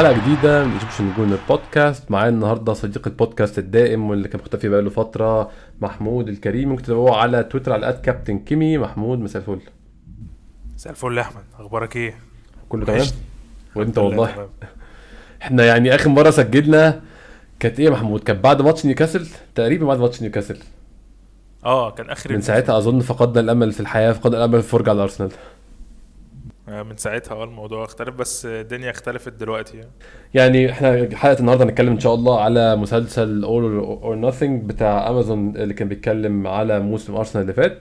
حلقة جديدة من Egyptian نجوم البودكاست. معايا النهارده صديق البودكاست الدائم واللي كان مختفي بقاله فترة محمود الكريم. ممكن تتابعوه على تويتر على كابتن كيمي. محمود مساء الفل. مساء الفل يا أحمد. أخبارك إيه؟ كله تمام؟ وأنت والله. إحنا يعني آخر مرة سجلنا كانت إيه يا محمود؟ كانت بعد ماتش نيوكاسل؟ تقريبا بعد ماتش نيوكاسل. آه كان آخر من ساعتها أظن فقدنا الأمل في الحياة فقدنا الأمل في الفرجه على ارسنال من ساعتها آه الموضوع اختلف بس الدنيا اختلفت دلوقتي يعني. يعني إحنا حلقة النهارده هنتكلم إن شاء الله على مسلسل All or Nothing بتاع امازون اللي كان بيتكلم على موسم ارسنال اللي فات.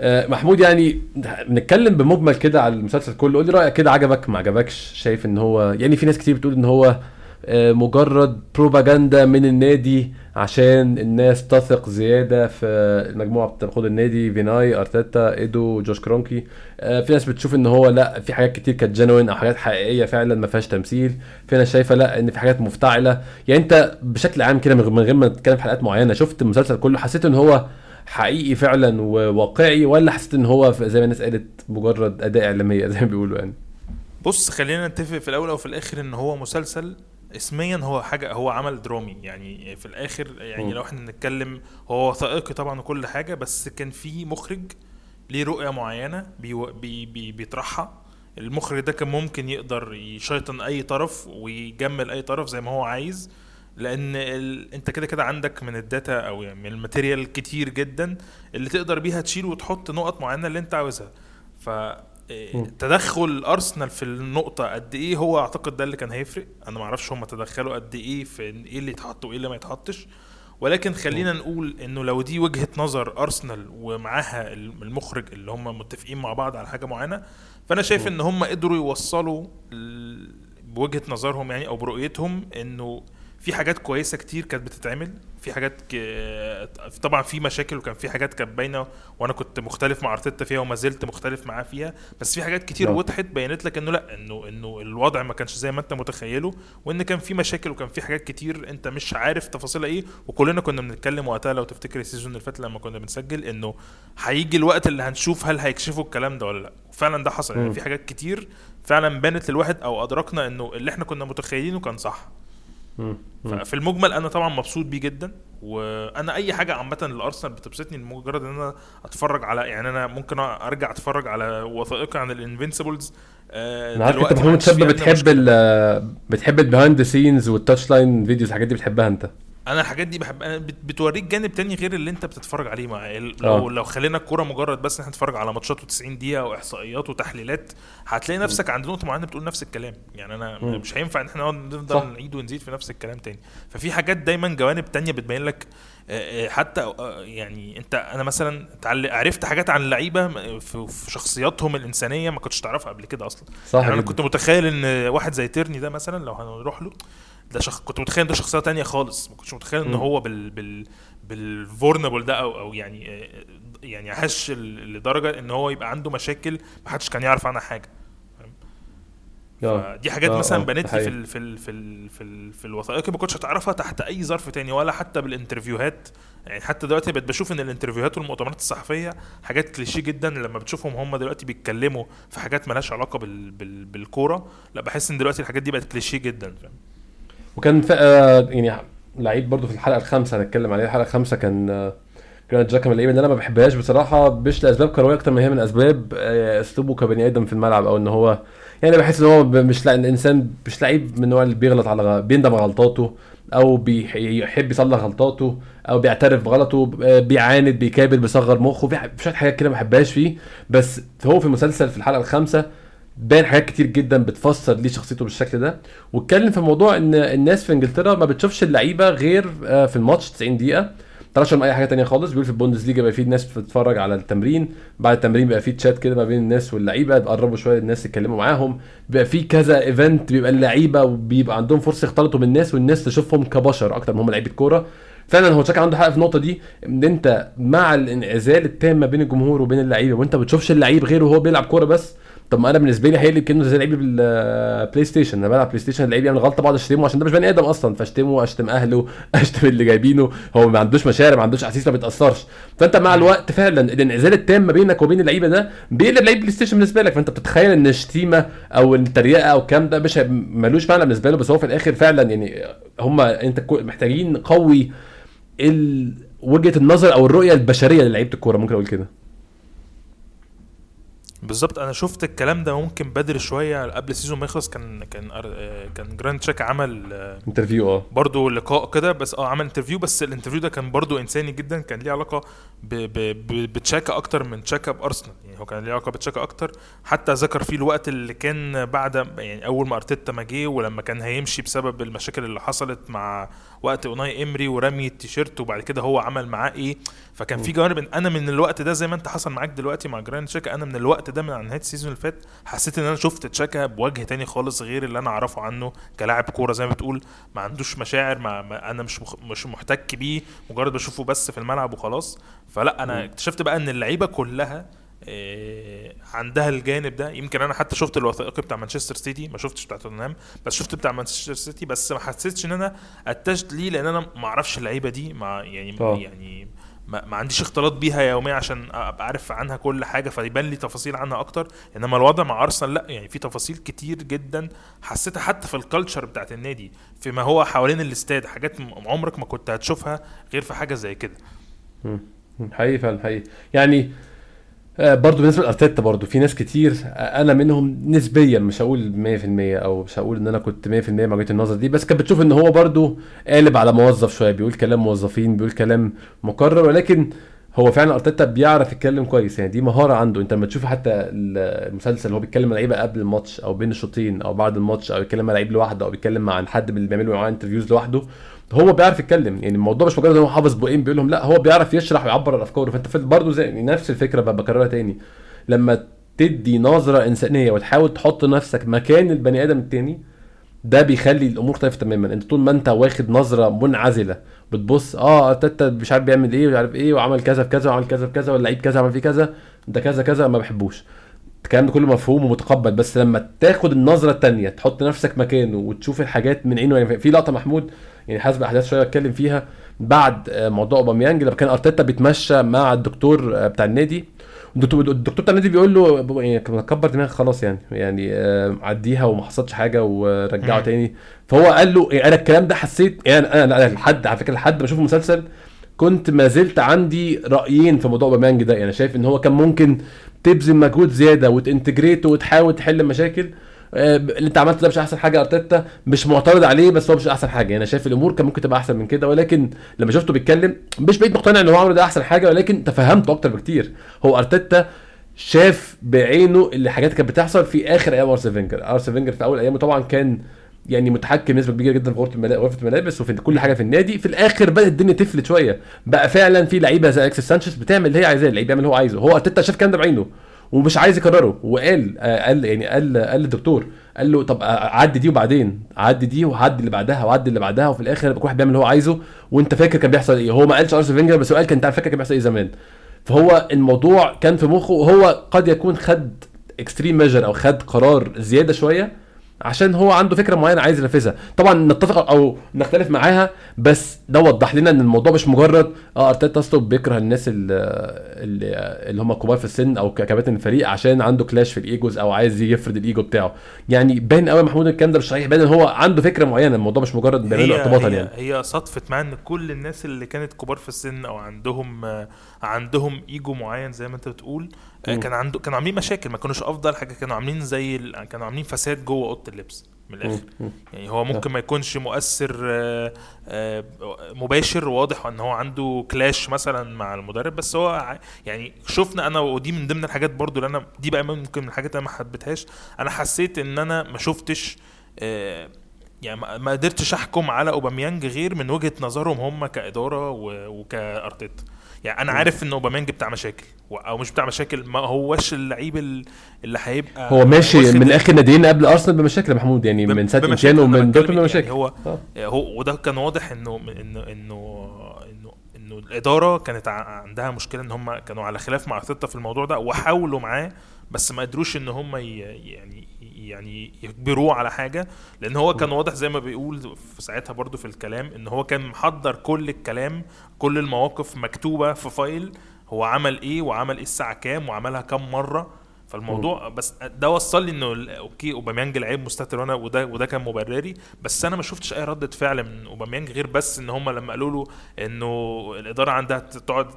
آه، محمود يعني بنتكلم بمجمل كده على المسلسل كله. قول لي رأيك كده عجبك ما عجبكش؟ شايف إن هو يعني في ناس كتير بتقول إن هو آه، مجرد بروباجندا من النادي عشان الناس تثق زيادة في المجموعة بتاخد النادي فيناي، أرتيتا إيدو جوش كرونكي. آه، في ناس بتشوف إن هو لأ في حاجات كتير كانت جينوين أو حاجات حقيقية فعلا ما فيهاش تمثيل. في ناس شايفة لأ إن في حاجات مفتعلة. يعني أنت بشكل عام كده من غير ما نتكلم في حلقات معينة شفت المسلسل كله حسيت إن هو حقيقي فعلا وواقعي ولا حسيت إن هو زي ما الناس قالت مجرد اداء إعلامية زي ما بيقولوا يعني؟ بص خلينا نتفق في الأول أو في الآخر إن هو مسلسل اسميا هو حاجة هو عمل درامي. يعني في الآخر يعني لو إحنا نتكلم هو وثائقي طبعا وكل حاجة بس كان في مخرج ليه رؤية معينة بي بي بي بيطرحها. المخرج ده كان ممكن يقدر يشيطن أي طرف ويجمل أي طرف زي ما هو عايز لأن ال... أنت كده كده عندك من ال data أو يعني من ال material كتير جدا اللي تقدر بيها تشيل وتحط نقط معينة اللي أنت عاوزها. ف تدخل ارسنال في النقطة قد إيه هو أعتقد ده اللي كان هيفرق. أنا ما أعرفش هم تدخلوا قد إيه في إيه اللي يتحط وإيه اللي ما يتحطش. ولكن خلينا نقول إنه لو دي وجهة نظر أرسنال ومعاها المخرج اللي هم متفقين مع بعض على حاجة معينة فأنا شايف إن هم قدروا يوصلوا بوجهة نظرهم يعني أو برؤيتهم إنه في حاجات كويسة كتير كانت بتتعمل في حاجات ك... طبعا في مشاكل وكان في حاجات كانت باينة وأنا كنت مختلف مع أرتيتا فيها وما زلت مختلف معاه فيها بس في حاجات كتير نعم. وضحت بينت لك إنه لأ إنه إنه الوضع ما كانش زي ما أنت متخيله وإن كان في مشاكل وكان في حاجات كتير أنت مش عارف تفاصيلها إيه وكلنا كنا بنتكلم وقتها لو تفتكر ال season اللي فات لما كنا بنسجل إنه هيجي الوقت اللي هنشوف هل هيكشفوا الكلام ده ولا لأ. فعلا ده حصل يعني في حاجات كتير فعلا بانت للواحد أو أدركنا إنه اللي إحنا كنا متخيلينه كان صح. ففي المجمل أنا طبعا مبسوط بيه جدا. وأنا أي حاجة عامة للارسنال بتبسطني لمجرد إن أنا أتفرج على يعني أنا ممكن أرجع أتفرج على وثائقي عن ال Invincibles آه أنا عارف أنت محمود شاب بتحب بتحب ال behind scenes وال touchline videos الحاجات دي بتحبها أنت؟ أنا الحاجات دي بحب أنا بتوريك جانب تاني غير اللي أنت بتتفرج عليه. مع لو آه. لو خلينا الكورة مجرد بس إحنا نتفرج على ماتشات و90 دقيقة وإحصائيات وتحليلات هتلاقي نفسك عند نقطة معينة بتقول نفس الكلام. يعني أنا م. مش هينفع إن إحنا نفضل نعيد ونزيد في نفس الكلام تاني. ففي حاجات دايما جوانب تانية بتبين لك حتى يعني أنت أنا مثلا عرفت حاجات عن اللعيبة في شخصياتهم الإنسانية ما كنتش تعرفها قبل كده أصلا. صح يعني أنا كنت متخيل إن واحد زي تيرني ده مثلا لو هنروح له ده شخ... كنت متخيل ده شخصية تانية خالص. ما كنتش متخيل إن هو بال بال بال vulnerable ده أو أو يعني يعني هش لدرجة إن هو يبقى عنده مشاكل ما حدش كان يعرف عنها حاجة. دي حاجات أوه. مثلا بنت لي في ال في ال في ال في, ال في الوثائقي ما كنتش هتعرفها تحت أي ظرف تاني ولا حتى بال interviewهات. يعني حتى دلوقتي بقيت بشوف إن ال interviewهات والمؤتمرات الصحفية حاجات كليشيه جدا لما بتشوفهم هم دلوقتي بيتكلموا في حاجات مالهاش علاقة بال بال بالكورة لا بحس إن دلوقتي الحاجات دي بقت كليشيه جدا فاهم؟ وكان آه، يعني لعيب برضو في الحلقة الخامسة هنتكلم عليها. الحلقة الخامسة كان آه، جرانت جاكا من اللعيبة اللي أنا ما بحبهاش. بصراحة مش لاسباب كروية أكتر ما هي من أسباب آه، أسلوبه كبني آدم في الملعب أو إن هو يعني بحس إن هو مش لا الانسان مش لعيب من النوع اللي بيغلط على بيندم غلطاته أو بيحب يصلح غلطاته أو بيعترف بغلطه بيعاند بيكابر بيصغر مخه. في شوية حاجات كده ما بحبهاش فيه. بس هو في المسلسل في الحلقة الخامسة باين حاجات كتير جدا بتفسر ليه شخصيته بالشكل ده. واتكلم في موضوع إن الناس في إنجلترا ما بتشوفش اللعيبة غير آه، في الماتش 90 دقيقة. طلعش أي حاجة تانية خالص. بيقول في البوندسليجا بقى في ناس بتتفرج على التمرين. بعد التمرين بقى في تشات كده ما بين الناس واللعيبة بيقربوا شوية الناس يتكلموا معاهم. بيبقى في كذا event بيبقى اللعيبة وبيبقى عندهم فرصة يختلطوا بالناس والناس تشوفهم كبشر أكتر ما هم لعيبة كورة. فعلا هو تشاكا عنده حق في النقطة دي إن أنت مع الانعزال التام ما بين الجمهور وبين اللعيبة وأنت بتشوفش اللعيب غيره وهو بيلعب كورة بس. طب ما أنا بالنسبة لي هيقلب كانه زي لعيب بالبلاي ستيشن. أنا بلعب بلاي ستيشن اللعيب يعمل غلطه بقعد اشتمه عشان ده مش بني آدم أصلا. فاشتمه اشتم اهله اشتم اللي جايبينه. هو ما عندوش مشاعر ما عندوش احاسيس ما بيتاثرش. فانت مع الوقت فعلا الانعزال التام ما بينك وبين اللعيبة ده بيقلب لعيب بلاي ستيشن بالنسبة لك. فانت بتتخيل إن الشتيمه أو التريقه أو الكلام ده مش ملوش معنى بالنسبة له. بس هو في الآخر فعلا يعني هم أنت محتاجين قوي ال... وجهة النظر أو الرؤية البشرية للعيبة الكورة. ممكن أقول كده. بالظبط. أنا شفت الكلام ده ممكن بدري شوية قبل ال season ما يخلص. كان كان كان جرانيت تشاكا عمل آه، interview آه. برضه لقاء كده بس آه عمل interview. بس ال interview ده كان برضه إنساني جدا. كان ليه علاقة بتشاكا أكتر من تشاكا بأرسنال. يعني هو كان ليه علاقة بتشاكا أكتر. حتى ذكر فيه الوقت اللي كان بعد يعني أول ما أرتيتا ما جه ولما كان هيمشي بسبب المشاكل اللي حصلت مع وقت أوناي إيمري ورمي التيشيرت وبعد كده هو عمل معاه إيه؟ فكان في جوانب أنا من الوقت ده زي ما أنت حصل معاك دلوقتي مع جرانيت تشاكا أنا من الوقت ده من نهاية ال season اللي فات حسيت إن أنا شفت تشاكا بوجه تاني خالص غير اللي أنا أعرفه عنه كلاعب كورة زي ما بتقول ما عندوش مشاعر ما, ما أنا مش مخ مش محتك بيه مجرد بشوفه بس في الملعب وخلاص. فلا أنا اكتشفت بقى إن اللعيبة كلها عندها الجانب ده. يمكن أنا حتى شفت الوثائقي بتاع مانشستر سيتي ما شفتش بتاع توتنهام بس شفت بتاع مانشستر سيتي بس ما حسيتش إن أنا attached ليه لأن أنا ما أعرفش اللعيبة دي مع يعني آه. يعني ما, ما عنديش اختلاط بيها يوميا عشان أبقى عارف عنها كل حاجة فيبان لي تفاصيل عنها أكتر. إنما الوضع مع أرسنال لأ يعني في تفاصيل كتير جدا حسيتها حتى في ال culture بتاعت النادي فيما هو حوالين الاستاد حاجات عمرك ما كنت هتشوفها غير في حاجة زي كده. حقيقي فعلا حقيقي. يعني آه، برضو بالنسبة لأرتيتا برضو في ناس كتير آه، أنا منهم نسبيا مش هقول 100% أو مش هقول إن أنا كنت 100% مع وجهة النظر دي بس كانت بتشوف إن هو برضو قالب على موظف شوية بيقول كلام موظفين بيقول كلام مكرر ولكن هو فعلا أرتيتا بيعرف يتكلم كويس يعني دي مهارة عنده. أنت لما تشوف حتى المسلسل هو بيتكلم مع لعيبة قبل الماتش أو بين الشوطين أو بعد الماتش أو بيتكلم مع لعيب لوحده أو بيتكلم مع حد اللي بيعملوا معاه interviews لوحده هو بيعرف يتكلم يعني الموضوع مش مجرد إن هو حافظ بقين بيقول لهم لا هو بيعرف يشرح ويعبر عن أفكاره. فأنت برضه زي نفس الفكرة بكررها تاني. لما تدي نظرة إنسانية وتحاول تحط نفسك مكان البني آدم التاني ده بيخلي الأمور مختلفه تماما. أنت طول ما أنت واخد نظرة منعزلة بتبص آه ارتيتا مش عارف بيعمل إيه مش عارف إيه وعمل كذا في كذا وعمل كذا في كذا واللعيب كذا عمل فيه كذا ده كذا كذا ما بحبوش. الكلام ده كله مفهوم ومتقبل. بس لما تاخد النظرة التانية تحط نفسك مكانه وتشوف الحاجات من عينه يعني في لقطة محمود يعني حسب احداث شوية اتكلم فيها بعد آه، موضوع أوباميانج لما كان أرتيتا بيتمشى مع الدكتور آه، بتاع النادي. الدكتور بتاع النادي بيقول له يعني كبر دماغك خلاص يعني يعني آه، عديها وما حصلش حاجة ورجعه. تاني. فهو قال له يعني أنا الكلام ده حسيت يعني أنا أنا لحد على فكرة لحد ما أشوف المسلسل كنت ما زلت عندي رأيين في موضوع أوباميانج ده. يعني شايف إن هو كان ممكن تبذل مجهود زيادة وتنتجريته وتحاول تحل مشاكل اللي انت عملته ده مش احسن حاجة أرتيتا مش معترض عليه بس هو مش احسن حاجة. يعني أنا شايف الأمور كان ممكن تبقى أحسن من كده ولكن لما شفته بيتكلم مش بقيت مقتنع إن هو عمله ده أحسن حاجة ولكن تفهمته أكتر بكتير. هو أرتيتا شاف بعينه اللي حاجات كانت بتحصل في آخر أيام أرسين فينجر. أرسين فينجر في أول أيامه طبعا كان يعني متحكم نسبه كبيرة جدا في غرفة الملابس غرفة الملابس وفي كل حاجة في النادي. في الآخر بدأت الدنيا تفلت شوية. بقى فعلا في لعيبة زي أليكسس سانشيز بتعمل اللي هي عايزاه اللعيب بيعمل اللي هو عايزه. هو أرتيتا شاف الكلام ده بعينه. ومش عايز يكرره. وقال آه، قال يعني قال قال للدكتور قال له طب آه، عدي دي وبعدين. عدي دي وعدي اللي بعدها وعدي اللي بعدها وفي الآخر كل واحد بيعمل اللي هو عايزه. وأنت فاكر كان بيحصل إيه؟ هو ما قالش أرسين فينجر بس هو قال كان أنت فاكر كان بيحصل إيه زمان. فهو الموضوع كان في مخه. وهو قد يكون خد extreme measure أو خد قرار زيادة شوية عشان هو عنده فكرة معينة عايز ينفذها. طبعا نتفق أو نختلف معاها بس ده وضح لنا إن الموضوع مش مجرد آه أرتيتا اصله بيكره الناس اللي, اللي, هم كبار في السن أو كباتن الفريق عشان عنده كلاش في الإيجوز أو عايز يفرض الإيجو بتاعه. يعني باين قوي محمود الكلام ده مش صحيح باين إن هو عنده فكرة معينة. الموضوع مش مجرد بيعمله ارتباطا يعني. هي صدفت معاه إن كل الناس اللي كانت كبار في السن أو عندهم آه، عندهم ايجو معين زي ما انت بتقول. آه،. كان عنده كانوا عاملين مشاكل ما كانوش أفضل حاجة كانوا عاملين زي ال... كانوا عاملين فساد جوه أوضة اللبس من الآخر. يعني هو ممكن ما يكونش مؤثر آه، آه، مباشر واضح إن هو عنده كلاش مثلا مع المدرب بس هو يعني شفنا أنا ودي من ضمن الحاجات برضو اللي أنا دي بقى ممكن من الحاجات اللي أنا ما حبيتهاش. أنا حسيت إن أنا ما شفتش يعني ما قدرتش أحكم على أوباميانج غير من وجهة نظرهم هم كإدارة وكأرتيتا. يعني أنا. عارف إن أوباميانج بتاع مشاكل أو مش بتاع مشاكل ما هوش اللعيب ال- اللي هيبقى هو ماشي من آخر ناديين قبل أرسنال بمشاكل يا محمود يعني من ساعة أنا ومن دورتموند يعني بمشاكل هو آه. هو وده كان واضح إنه إنه إنه إنه إنه الإدارة كانت عندها مشكلة إن هم كانوا على خلاف مع أرتيتا في الموضوع ده وحاولوا معاه بس ما قدروش إن هم يعني يعني يجبروه على حاجة لأن هو كان واضح زي ما بيقول في ساعتها برضو في الكلام إن هو كان محضر كل الكلام كل المواقف مكتوبة في file هو عمل إيه وعمل إيه الساعة كام وعملها كام مرة. فالموضوع بس ده وصل لي انه okay أوباميانج لعيب مستهتر وأنا وده وده كان مبرري بس أنا ما شفتش أي ردة فعل من أوباميانج غير بس إن هم لما قالوا له إنه الإدارة عندها تقعد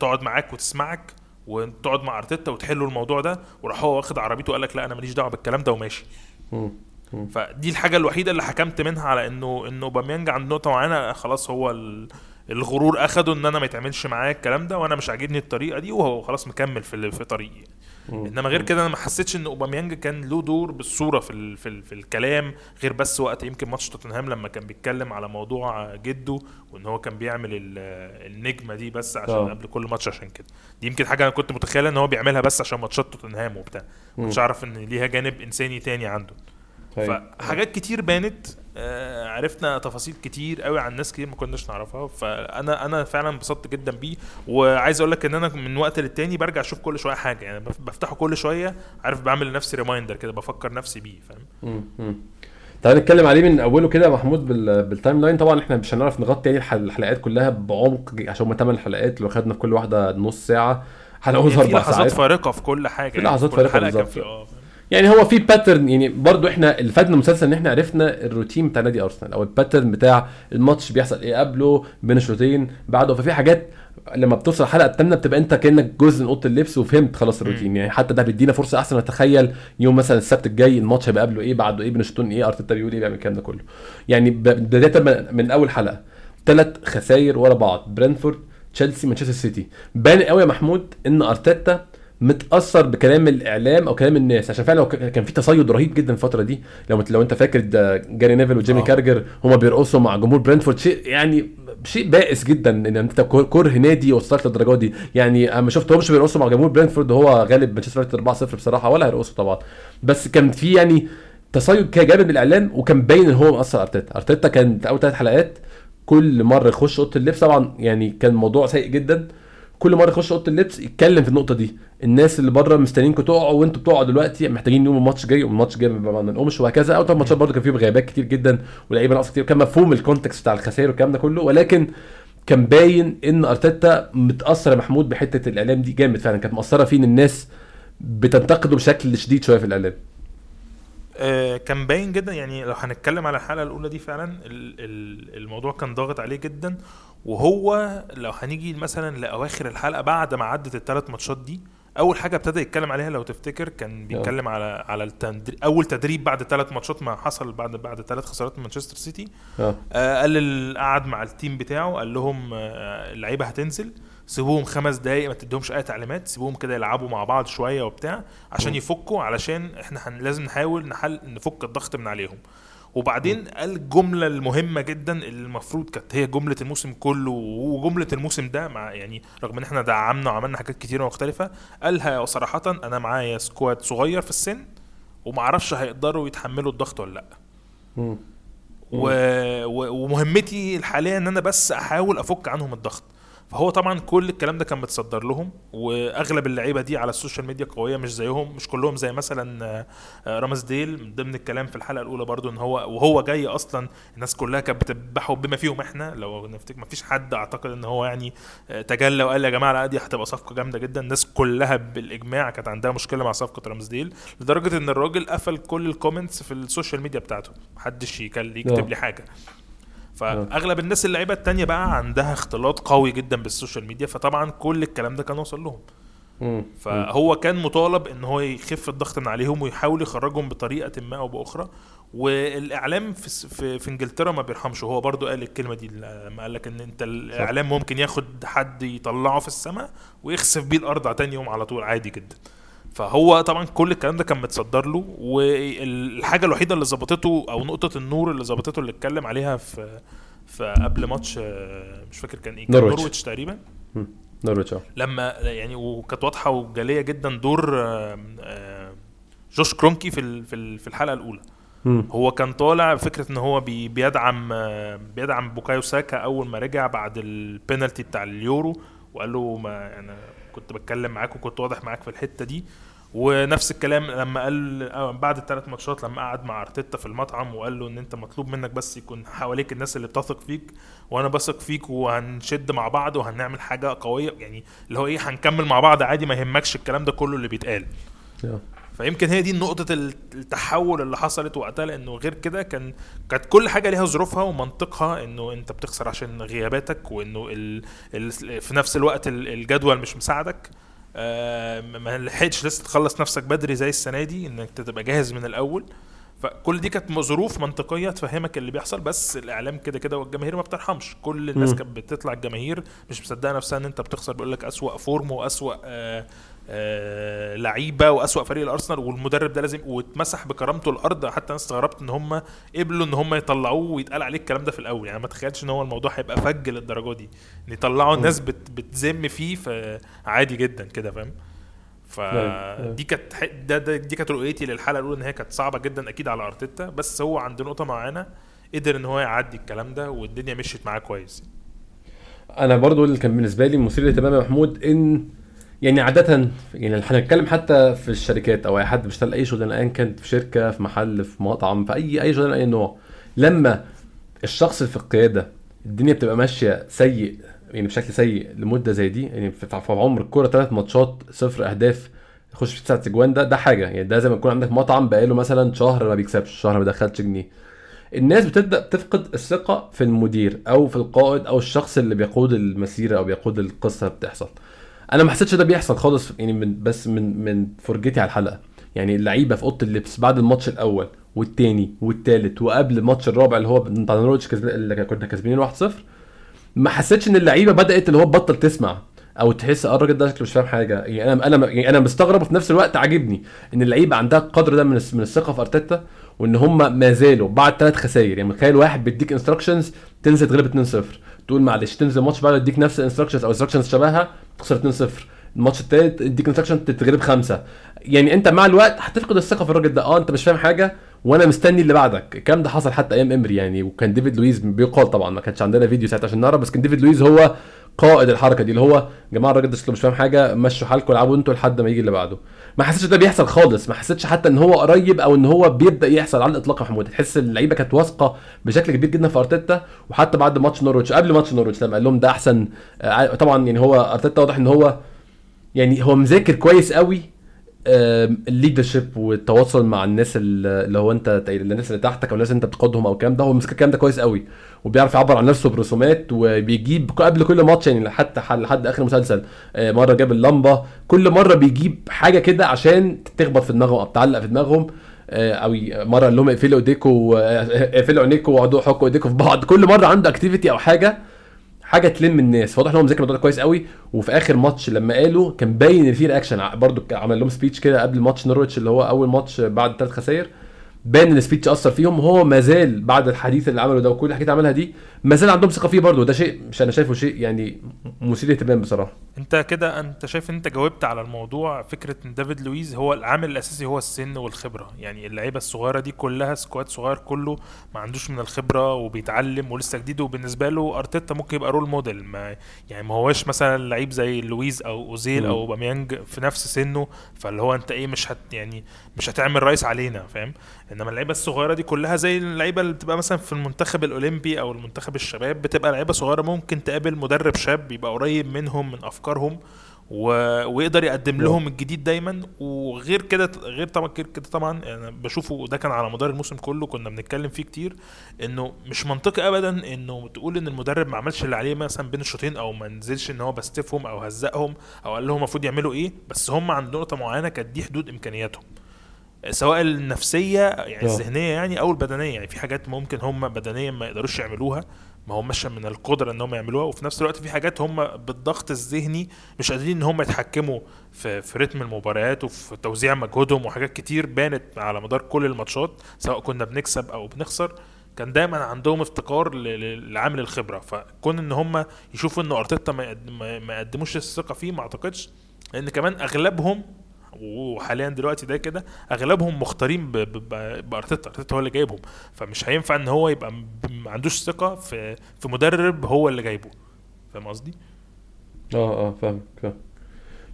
تقعد معاك وتسمعك وتقعد مع أرتيتا وتحلوا الموضوع ده وراح هو واخد عربيته وقال لك لا أنا ماليش دعوة بالكلام ده وماشي. فدي الحاجة الوحيدة اللي حكمت منها على إنه انه أوباميانج عند نقطة معينة خلاص هو الغرور أخده إن أنا ما يتعملش معايا الكلام ده وأنا مش عاجبني الطريقة دي وهو خلاص مكمل في في طريقي. إنما غير كده أنا ما حسيتش إن أوباميانج كان له دور بالصورة في ال في, ال في الكلام غير بس وقت يمكن ماتش توتنهام لما كان بيتكلم على موضوع جده وإن هو كان بيعمل النجمة دي بس عشان أوه. قبل كل ماتش عشان كده. دي يمكن حاجة أنا كنت متخيله إن هو بيعملها بس عشان ماتشات توتنهام وبتاع. مش عارف إن ليها جانب إنساني تاني عنده. طيب. فحاجات كتير بانت عرفنا تفاصيل كتير قوي عن ناس كتير ما كناش نعرفها فانا أنا فعلا انبسطت جدا بيه. وعايز أقول لك إن أنا من وقت للتاني برجع أشوف كل شوية حاجة يعني بفتحه كل شوية عارف بعمل لنفسي reminder كده بفكر نفسي بيه فاهم؟ تعال نتكلم عليه من أوله كده محمود بال timeline طبعا إحنا مش هنعرف نغطي يعني الحلقات كلها بعمق عشان هم 8 حلقات لو خدنا في كل واحدة نص ساعة هنعوز أربع ساعات في لحظات فارقة في كل حاجة في لحظات فارقة بالظبط. آه يعني هو في pattern يعني برضو إحنا اللي فادنا المسلسل ان إحنا عرفنا الروتين بتاع نادي أرسنال. أو ال pattern بتاع الماتش بيحصل إيه قبله بين الشوطين بعده. ففي حاجات لما بتوصل الحلقة الثامنه بتبقى انت كأنك جزء من أوضة اللبس وفهمت خلاص الروتين. يعني حتى ده بيدينا فرصة أحسن. نتخيل يوم مثلا السبت الجاي الماتش هيبقى قبله إيه بعده إيه بين الشوطين إيه أرتيتا بيقول إيه بيعمل الكلام ده كله. يعني بداية من أول حلقة ثلاث خسائر ورا بعض. برنتفورد تشيلسي مانشستر سيتي. بان قوي يا محمود إن أرتيتا متأثر بكلام الإعلام أو كلام الناس. عشان فعلا كان في تصيد رهيب جدا الفترة دي. لو لو أنت فاكر جاري نيفل وجيمي أوه. كاراجر هما بيرقصوا مع جمهور برنتفورد شيء يعني شيء بائس جدا إن أنت كره نادي وصلت للدرجة دي. يعني اما شفتهمش بيرقصوا مع جمهور برنتفورد وهو غالب مانشستر يونايتد 4-0 بصراحة ولا هيرقصوا طبعا. بس كان في يعني تصيد كده جامد من الإعلام وكان باين إن هو مأثر أرتيتا. أرتيتا كان أول ثلاث حلقات كل مرة يخش أوضة اللبس. طبعا يعني كان موضوع سيء جدا. كل مرة يخش أوضة اللبس يتكلم في النقطة دي. الناس اللي بره مستنيينكم تقعوا وأنتوا بتقعوا دلوقتي محتاجين يوم الماتش جاي والماتش جاي ما نقومش وهكذا. أو ماتشات برضه كان فيهم غيابات كتير جدا ولعيبة ناقصة كتير كان مفهوم ال context بتاع الخسائر والكلام ده كله ولكن كان باين إن أرتيتا متأثر يا محمود بحتة الإعلام دي جامد فعلا. كانت مأثرة فيه إن الناس بتنتقده بشكل شديد شوية في الإعلام. آه كان باين جدا يعني لو هنتكلم على الحلقة الأولى دي فعلا الموضوع كان ضاغط عليه جدا. وهو لو هنيجي مثلا لأواخر الحلقة بعد ما عدت الثلاث ماتشات دي أول حاجة ابتدى يتكلم عليها لو تفتكر كان بيتكلم على على التدريب أول تدريب بعد ثلاث ماتشات ما حصل بعد بعد ثلاث خسارات من مانشستر سيتي. آه. قال قعد مع ال team بتاعه قال لهم آه اللعيبة هتنزل سيبوهم خمس دقايق ما تديهمش أي تعليمات سيبوهم كده يلعبوا مع بعض شوية وبتاع عشان يفكوا علشان إحنا لازم نحاول نحل نفك الضغط من عليهم. وبعدين قال الجمله المهمة جدا اللي المفروض كانت هي جملة الموسم كله وجملة الموسم ده مع يعني رغم إن إحنا دعمنا وعملنا حاجات كتيرة مختلفة قالها صراحة أنا معايا squad صغير في السن ومعرفش هيقدروا يتحملوا الضغط ولا لأ. و... ومهمتي الحالية إن أنا بس أحاول أفك عنهم الضغط. فهو طبعا كل الكلام ده كان متصدر لهم وأغلب اللعيبة دي على ال social media قوية مش زيهم مش كلهم زي مثلا آه، رامسديل. من ضمن الكلام في الحلقة الأولى برضو إن هو وهو جاي أصلا الناس كلها كانت بتذبحه بما فيهم إحنا. لو نفتكر ما فيش حد أعتقد إن هو يعني آه، تجلى وقال يا جماعة لا دي هتبقى صفقة جامدة جدا. الناس كلها بالإجماع كانت عندها مشكلة مع صفقة رامسديل لدرجة إن الراجل قفل كل ال comments في ال social media بتاعته. محدش يكتب لي حاجة. فأغلب الناس اللعيبة التانية بقى عندها اختلاط قوي جدا بال social media فطبعا كل الكلام ده كان وصل لهم. فهو كان مطالب إن هو يخف الضغط من عليهم ويحاول يخرجهم بطريقة ما أو بأخرى. والإعلام في في, في إنجلترا ما بيرحمش هو برضو قال الكلمة دي لما قال لك إن أنت الإعلام ممكن ياخد حد يطلعه في السماء ويخسف بيه الأرض على تاني يوم على طول عادي جدا. فهو طبعا كل الكلام ده كان متصدر له والحاجة الوحيدة اللي ظبطته أو نقطة النور اللي ظبطته اللي اتكلم عليها في في قبل ماتش مش فاكر كان إيه نورويتش, نورويتش تقريبا. نورويتش آه. لما يعني وكانت واضحة وجلية جدا دور جوش كرونكي في في الحلقة الأولى. هو كان طالع فكرة إن هو بيدعم بيدعم بوكايو ساكا أول ما رجع بعد البينالتي بتاع اليورو وقال له ما يعني كنت بتكلم معاك وكنت واضح معاك في الحتة دي. ونفس الكلام لما قال بعد الثلاث ماتشات لما قعد مع أرتيتا في المطعم وقال له إن أنت مطلوب منك بس يكون حواليك الناس اللي بتثق فيك وأنا بثق فيك وهنشد مع بعض وهنعمل حاجة قوية يعني اللي هو إيه هنكمل مع بعض عادي ما يهمكش الكلام ده كله اللي بيتقال. فيمكن هي دي نقطة التحول اللي حصلت وقتها لأنه غير كده كان كانت كل حاجة ليها ظروفها ومنطقها إنه أنت بتخسر عشان غياباتك وإنه ال... ال... في نفس الوقت الجدول مش مساعدك. آه ما لحقتش لسه تخلص نفسك بدري زي السنة دي إنك تبقى جاهز من الأول. فكل دي كانت ظروف منطقية تفهمك اللي بيحصل بس الإعلام كده كده والجماهير ما بترحمش. كل الناس كانت بتطلع الجماهير مش مصدقة نفسها إن أنت بتخسر بيقول لك أسوأ فورم وأسوأ آه آه لعيبة وأسوأ فريق الأرسنال والمدرب ده لازم واتمسح بكرامته الأرض حتى أنا استغربت إن هم قبلوا إن هم يطلعوه ويتقال عليه الكلام ده في الأول. يعني ما تخيلش إن هو الموضوع هيبقى فج للدرجة دي. إن يطلعوا الناس بت بتذم فيه فعادي جدا كده فاهم؟ فدي كانت ده, ده دي كانت رؤيتي للحلقة الأولى إن هي كانت صعبة جدا أكيد على أرتيتا بس هو عند نقطة معينة قدر إن هو يعدي الكلام ده والدنيا مشيت معاه كويس. أنا برضو اللي كان بالنسبة لي مثير للاهتمام يا محمود إن يعني عادة يعني هنتكلم حتى في الشركات أو أي حد بيشتغل أي شغلانة ايا كانت في شركة في محل في مطعم في أي أي شغلانة أي نوع. لما الشخص في القيادة الدنيا بتبقى ماشية سيء يعني بشكل سيء لمدة زي دي يعني في عمر الكورة ثلاث ماتشات صفر أهداف يخش في تسعة اجوان ده ده حاجة. يعني ده زي ما يكون عندك مطعم بقاله مثلا شهر ما بيكسبش شهر ما دخلش جنيه. الناس بتبدأ تفقد الثقة في المدير أو في القائد أو الشخص اللي بيقود المسيرة أو بيقود القصة بتحصل. أنا ما حسيتش ده بيحصل خالص يعني من بس من من فرجتي على الحلقة. يعني اللعيبة في أوضة اللبس بعد الماتش الأول والتاني والتالت وقبل الماتش الرابع اللي هو بتاع نورويتش اللي كنا كسبانين 1-0 ما حسيتش إن اللعيبة بدأت اللي هو بطل تسمع أو تحس آه الراجل ده شكله مش فاهم حاجة. يعني أنا أنا يعني أنا مستغرب وفي نفس الوقت عاجبني إن اللعيبة عندها القدر ده من من الثقة في أرتيتا وإن هم ما زالوا بعد ثلاث خسائر يعني تخيل واحد بيديك instructions تنزل تغلب 2-0 تقول معلش تنزل ماتش بعد يديك نفس ال instructions أو instructions شبهها تخسر 2-0 الماتش الثالث يديك instruction تتغلب خمسة. يعني أنت مع الوقت هتفقد الثقة في الراجل ده. آه أنت مش فاهم حاجة وأنا مستني اللي بعدك. الكلام ده حصل حتى أيام إمري يعني وكان ديفيد لويز بيقال طبعا ما كانش عندنا فيديو ساعتها عشان نعرف بس كان ديفيد لويز هو قائد الحركة دي اللي هو يا جماعة الراجل ده مش فاهم حاجة مشوا حالكم العبوا أنتوا لحد ما يجي اللي بعده. ما حسيتش ده بيحصل خالص ما حسيتش حتى إن هو قريب أو إن هو بيبدأ يحصل على الإطلاق يا محمود. تحس اللعيبة كانت واثقة بشكل كبير جدا في أرتيتا وحتى بعد ماتش نورويتش قبل ماتش نورويتش لما قال لهم ده أحسن آه، طبعا يعني هو أرتيتا واضح إن هو يعني هو مذاكر كويس قوي ال leadership والتواصل مع الناس اللي هو انت الناس اللي تحتك أو الناس اللي انت بتقودهم أو الكلام ده هو مسك الكلام ده كويس قوي وبيعرف يعبر عن نفسه برسومات وبيجيب قبل كل ماتش يعني حتى لحد آخر مسلسل آه، مرة جاب اللمبة كل مرة بيجيب حاجة كده عشان تخبط في دماغهم أو تعلق في دماغهم آه، أو مرة قال لهم اقفلوا ايديكم آه، اقفلوا عينيكم واقعدوا حكوا ايديكم في بعض كل مرة عنده activity أو حاجة حاجة تلم الناس. واضح إن هو مذاكر الموضوع كويس قوي. وفي آخر ماتش لما قالوا كان باين إن في reaction برضو عمل لهم speech كده قبل ماتش نورويتش اللي هو أول ماتش بعد ثلاث خسائر. بان ال speech أثر فيهم. وهو ما زال بعد الحديث اللي عمله ده وكل الحاجات اللي عملها دي ما زال عندهم ثقة فيه برضه وده شيء مش أنا شايفه شيء يعني مثير للاهتمام بصراحة. أنت كده أنت شايف إن أنت جاوبت على الموضوع فكرة إن ديفيد لويز هو العامل الأساسي هو السن والخبرة. يعني اللعيبة الصغيرة دي كلها squad صغير كله ما عندوش من الخبرة وبيتعلم ولسه جديد. وبالنسبة له أرتيتا ممكن يبقى role model ما يعني ما هوش مثلا لعيب زي لويز أو أوزيل أو أوباميانج في نفس سنه. فاللي هو أنت إيه مش هت يعني مش هتعمل رئيس علينا فاهم؟ إنما اللعيبة الصغيرة دي كلها زي اللعيبة اللي بتبقى مثلا في المنتخب الأولمبي أو المنتخب الشباب بتبقى لعيبة صغيرة ممكن تقابل مدرب شاب يبقى قريب منهم من أفكارهم و... ويقدر يقدم لهم الجديد دايما. وغير كده غير طبعا كده طبعا أنا يعني بشوفه ده كان على مدار الموسم كله كنا بنتكلم فيه كتير إنه مش منطقي ابدا إنه تقول إن المدرب ما عملش اللي عليه مثلا بين الشوطين أو ما نزلش إن هو بستفهم أو هزقهم أو قال لهم المفروض يعملوا إيه بس هم عند نقطة معينة كانت دي حدود إمكانياتهم. سواء النفسية يعني أوه. الذهنية يعني أو البدنية. يعني في حاجات ممكن هم بدنيا ما يقدروش يعملوها ما هماش من القدرة إن هم يعملوها. وفي نفس الوقت في حاجات هم بالضغط الذهني مش قادرين إن هم يتحكموا في في رتم المباريات وفي توزيع مجهودهم وحاجات كتير بانت على مدار كل الماتشات سواء كنا بنكسب أو بنخسر. كان دايما عندهم افتقار لعامل الخبرة. فكون إن هم يشوفوا إن أرتيتا ما يقدموش الثقة فيه ما أعتقدش لأن كمان أغلبهم وحاليا دلوقتي ده كده أغلبهم مختارين بأرتيتا. أرتيتا هو اللي جايبهم. فمش هينفع إن هو يبقى ما عندوش ثقة في في مدرب هو اللي جايبه. فاهم قصدي؟ آه آه فاهم فاهم.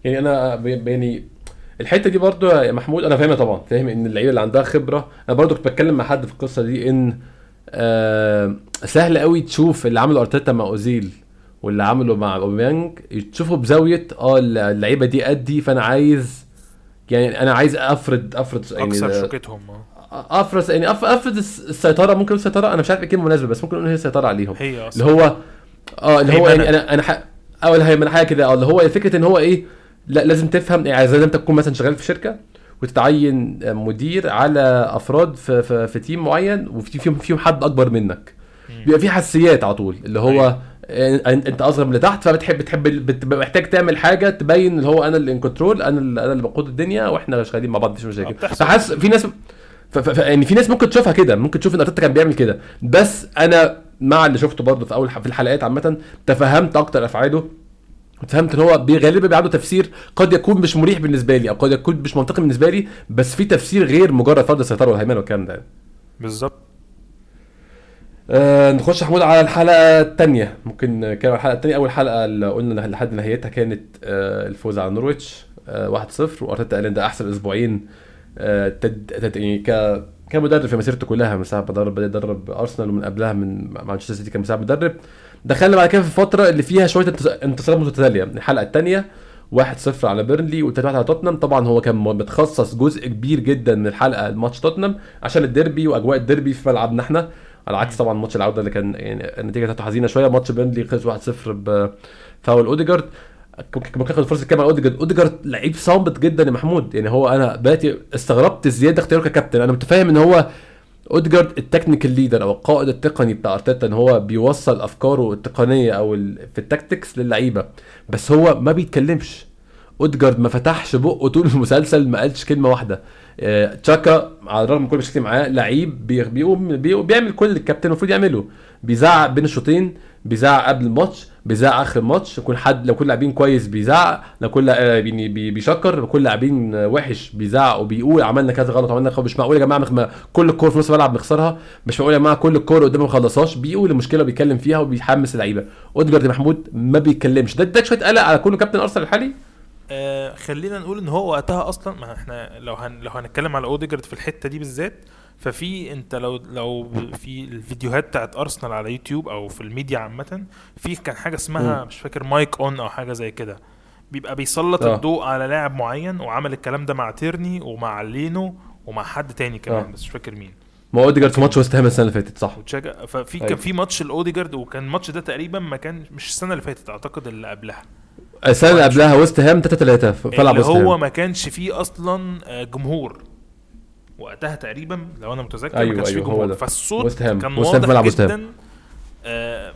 يعني أنا يعني الحتة دي برضو يا محمود أنا فاهمها طبعا. فاهم إن اللعيبة اللي عندها خبرة. أنا برضو كنت بتكلم مع حد في القصة دي إن آه سهل قوي تشوف اللي عمله أرتيتا مع أوزيل واللي عمله مع أوباميانج. تشوفه بزاوية آه اللعيبة دي ادي فأنا عايز يعني أنا عايز افرض افرض يعني أكثر شوكتهم آه. افرض يعني افرض السيطرة. ممكن السيطره أنا مش عارف إيه الكلمة المناسبة بس ممكن نقول هي السيطره عليهم. هي أصلاً. اللي هو آه اللي هو يعني أنا أنا ح... اول هي من حاجة كده. آه اللي هو فكره إن هو إيه لا لازم تفهم يعني زي أنت تكون مثلا شغال في شركة وتتعين مدير على أفراد في, في, في team معين وفي فيهم فيهم حد أكبر منك. بيبقى في حساسيات على طول. اللي هو أيوه. أنت أصغر من اللي تحت فبتحب بتحب بتبقى محتاج تعمل حاجة تبين اللي هو أنا اللي in control أنا اللي أنا اللي بقود الدنيا وإحنا شغالين مع بعض مفيش مشاكل. فحاسس في ناس ف... يعني في ناس ممكن تشوفها كده ممكن تشوف إن أرتيتا كان بيعمل كده. بس أنا مع اللي شفته برضه في أول في الحلقات عامة تفهمت أكتر أفعاله. فهمت إن هو غالبا عنده تفسير قد يكون مش مريح بالنسبة لي أو قد يكون مش منطقي بالنسبة لي بس في تفسير غير مجرد فرض السيطرة والهيمنة والكلام ده. بالظبط. آه نخش حمود على الحلقة الثانية ممكن نتكلم الحلقة الثانية أول حلقة اللي قلنا لحد نهايتها كانت آه الفوز على نورويتش آه 1-0 وأرتيتا قال إن ده أحسن أسبوعين آه تد... يعني ك كمدرب في مسيرته كلها من ساعة ما بدأ يدرب أرسنال ومن قبلها من مانشستر سيتي كان مساعد مدرب. دخلنا بعد كده في الفترة اللي فيها شوية انتصارات متتالية. الحلقة الثانية 1-0 على بيرنلي و3-1 على توتنهام. طبعا هو كان متخصص جزء كبير جدا من الحلقة الماتش توتنهام عشان الديربي وأجواء الديربي في ملعبنا إحنا. على عكس طبعا ماتش العودة اللي كان يعني النتيجة بتاعته حزينة شوية. ماتش بيرنلي خلص 1-0 بفاول أوديجارد. ممكن اخد فرصه كمان أوديجارد. أوديجارد لعيب صامت جدا يا محمود. يعني هو أنا بقيت استغربت زيادة اختياره ككابتن. أنا متفاهم إن هو اودجارد ال technical leader أو القائد التقني بتاع أرتيتا إن هو بيوصل أفكاره التقنية أو في ال tactics للعيبة. بس هو ما بيتكلمش. اودجارد ما فتحش بقه طول المسلسل ما قالش كلمة واحدة. تشاكا على الرغم من كل مشاكل معاه لعيب بيقوم بيعمل كل الكابتن المفروض يعمله. بيزعق بين الشوطين بيزعق قبل الماتش بيزعق آخر الماتش. يكون حد لو كل لاعبين كويس بيزعق لو كل يعني بيشكر لو كل لاعبين وحش بيزعق وبيقول عملنا كذا غلط عملنا كذا. مش معقول يا جماعة. كل الكور في نص الملعب نخسرها مش معقول يا جماعة كل الكور قدامه ما خلصهاش. بيقول المشكلة وبيتكلم فيها وبيحمس اللعيبة. أوديجارد محمود ما بيتكلمش. ده اداك شوية قلق على كل كابتن أرسنال الحالي. آه خلينا نقول إن هو وقتها أصلا ما إحنا لو هن لو هنتكلم على اوديجارد في الحتة دي بالذات ففي أنت لو لو في الفيديوهات بتاعت ارسنال على يوتيوب أو في الميديا عامة في كان حاجة اسمها. مش فاكر مايك أون أو حاجة زي كده بيبقى بيسلط أوه. الضوء على لاعب معين وعمل الكلام ده مع تيرني ومع لينو ومع حد تاني كمان أوه. بس مش فاكر مين ما اوديجارد في ماتش وست هام السنة اللي فاتت صح ففي كان في ماتش الاوديجارد وكان الماتش ده تقريبا ما كان مش السنة اللي فاتت أعتقد اللي قبلها السنة اللي قبلها وست هام 3 3 فلعب وست هام. هو ما كانش فيه أصلا آه، جمهور. وقتها تقريبا لو أنا متذكر أيوة ما كانش فيه جمهور. فالصوت كان واضح جدا آه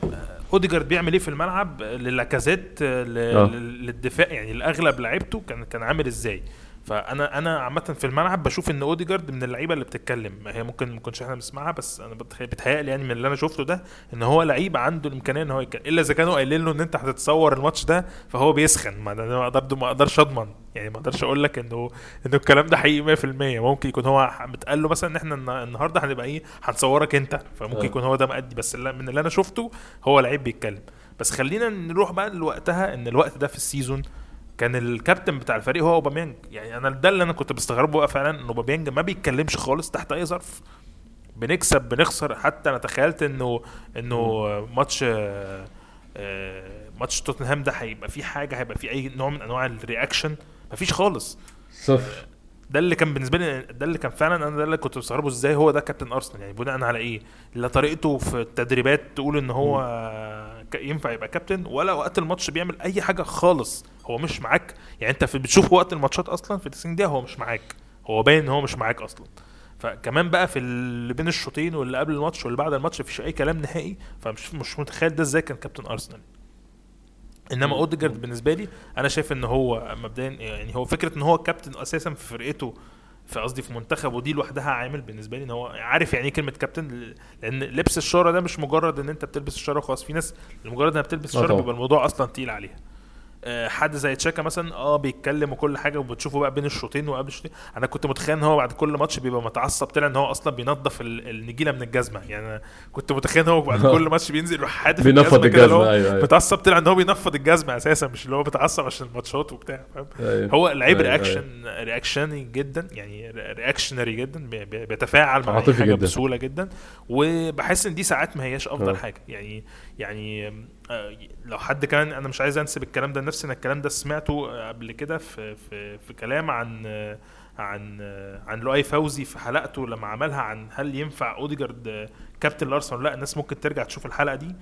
أوديجارد بيعمل إيه في الملعب؟ للاكازيت آه. للدفاع يعني الأغلب لعيبته كان كان عامل إزاي؟ فأنا أنا عامة في الملعب بشوف إن أوديجارد من اللعيبة اللي بتتكلم. هي ممكن ما نكونش إحنا بنسمعها بس أنا بتهيألي يعني من اللي أنا شفته ده إن هو لعيب عنده الإمكانية إن هو يتكلم إلا إذا كانوا قايلين له إن أنت هتتصور الماتش ده فهو بيسخن. ما أنا ما ما أقدرش أضمن. يعني ما أقدرش أقول لك إنه إنه الكلام ده حقيقي 100% ممكن يكون هو متقال له مثلا إن إحنا النهارده هنبقى إيه هنصورك أنت. فممكن أه. يكون هو ده مأدي. بس من اللي أنا شفته هو لعيب بيتكلم. بس خلينا نروح بقى لوقتها إن الوقت ده في ال season كان الكابتن بتاع الفريق هو اوباميانج. يعني أنا ده اللي أنا كنت بستغربه بقى فعلا إن أوباميانج ما بيتكلمش خالص تحت أي ظرف. بنكسب بنخسر. حتى أنا تخيلت إنه إنه ماتش آه، ماتش توتنهام ده هيبقى فيه حاجة هيبقى فيه أي نوع من أنواع ال reaction. مفيش خالص. صفر. ده اللي كان بالنسبة لي ده اللي كان فعلا أنا ده اللي كنت مستغربه إزاي هو ده كابتن أرسنال. يعني بناء على إيه؟ لا طريقته في التدريبات تقول إن هو ينفع يبقى كابتن ولا وقت الماتش بيعمل أي حاجة خالص هو مش معاك. يعني أنت بتشوف وقت الماتشات أصلا في 90 دقيقه هو مش معاك. هو باين إن هو مش معاك أصلا. فكمان بقى في اللي بين الشوطين واللي قبل الماتش واللي بعد الماتش مفيش أي كلام نهائي فمش مش متخيل ده إزاي كان كابتن ارسنال إنما اوديجارد بالنسبة لي أنا شايف إن هو مبدئيا يعني هو فكرة إن هو كابتن أساسا في فرقته في قصدي في منتخب ودي لوحدها عامل بالنسبة لي إن هو عارف يعني إيه كلمة كابتن لأن لبس الشارة ده مش مجرد إن أنت بتلبس الشارة وخلاص في ناس لمجرد إنها بتلبس الشارة آه بيبقى الموضوع أصلا تقيل عليها. حد زي تشاكا مثلا آه بيتكلم وكل حاجة وبتشوفه بقى بين الشوطين وقبل الشوطين أنا كنت متخيل إن هو بعد كل ماتش بيبقى متعصب طلع إن هو أصلا بينظف ال- النجيلة من الجزمة يعني أنا كنت متخيل إن هو بعد كل ماتش بينزل يروح حادف بينفض الجزمة، أيوة، أيوة. متعصب طلع إن هو بينفض الجزمة أساسا مش اللي هو بيتعصب عشان الماتشات وبتاع فاهم أيوة. هو لعيب أيوة، reaction reactionary جدا يعني reactionary جدا بي- بي- بيتفاعل مع حاجة جدا. بسهولة جدا وبحس إن دي ساعات ما هياش أفضل آه. حاجة يعني يعني آه، لو حد كان أنا مش عايز أنسب الكلام ده لنفسي أنا الكلام ده سمعته آه، قبل كده في في في كلام عن آه، عن آه، عن لؤي فوزي في حلقته لما عملها عن هل ينفع أوديجارد آه، كابتن الارسنال لأ. الناس ممكن ترجع تشوف الحلقة دي.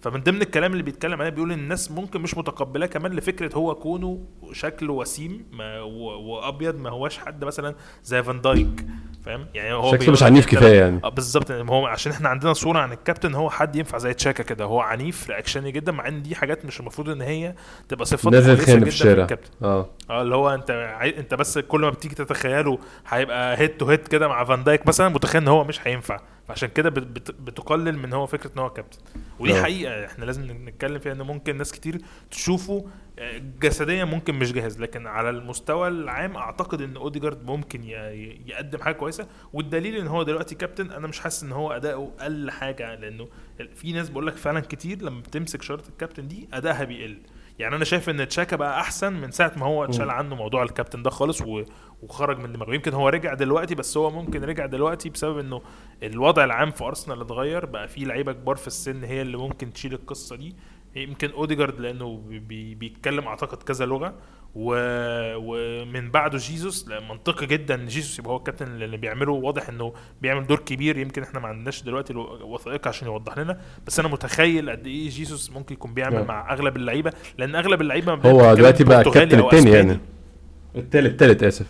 فمن ضمن الكلام اللي بيتكلم عليه بيقول إن الناس ممكن مش متقبلاه كمان لفكرة هو كونه شكله وسيم ما وأبيض ما هواش حد مثلا زي فان دايك. فاهم؟ يعني هو شكله مش عنيف كفاية يعني. آه بالظبط. يعني هو عشان إحنا عندنا صورة عن الكابتن هو حد ينفع زي تشاكا كده. هو عنيف reactionary جدا مع إن دي حاجات مش المفروض إن هي تبقى صفات نازل خان جدا في الشارع. الكابتن. آه. آه اللي هو أنت عاي... أنت بس كل ما بتيجي تتخيله هيبقى head to head كده مع فان دايك مثلا متخيل إن هو مش هينفع. فعشان كده بت... بت... بتقلل من هو فكرة إن هو كابتن. ودي آه. حقيقة إحنا لازم نتكلم فيها إن ممكن ناس كتير تشوفه آه، جسديا ممكن مش جاهز لكن على المستوى العام أعتقد إن أوديجارد ممكن يقدم حاجة كويسة. والدليل إن هو دلوقتي كابتن أنا مش حاسس إن هو أداؤه قل حاجة لأنه في ناس بقول لك فعلا كتير لما بتمسك شارة الكابتن دي أدائها بيقل. يعني أنا شايف إن تشاكا بقى أحسن من ساعة ما هو اتشال عنه موضوع الكابتن ده خالص. وخرج من دماغه. يمكن هو رجع دلوقتي بس هو ممكن رجع دلوقتي بسبب إنه الوضع العام في أرسنال اتغير بقى في لعيبة كبار في السن هي اللي ممكن تشيل القصة دي. يمكن أوديجارد لأنه بي- بي... بيتكلم أعتقد كذا لغة و... ومن بعده جيسوس منطقي جدا جيسوس يبقى هو الكابتن اللي بيعمله واضح إنه بيعمل دور كبير يمكن إحنا ما عندناش دلوقتي الو- وثائق عشان يوضح لنا بس أنا متخيل قد إيه جيسوس ممكن يكون بيعمل نعم. مع أغلب اللعيبة لأن أغلب اللعيبة هو دلوقتي بقى الكابتن أسباني. يعني التالت التالت آسف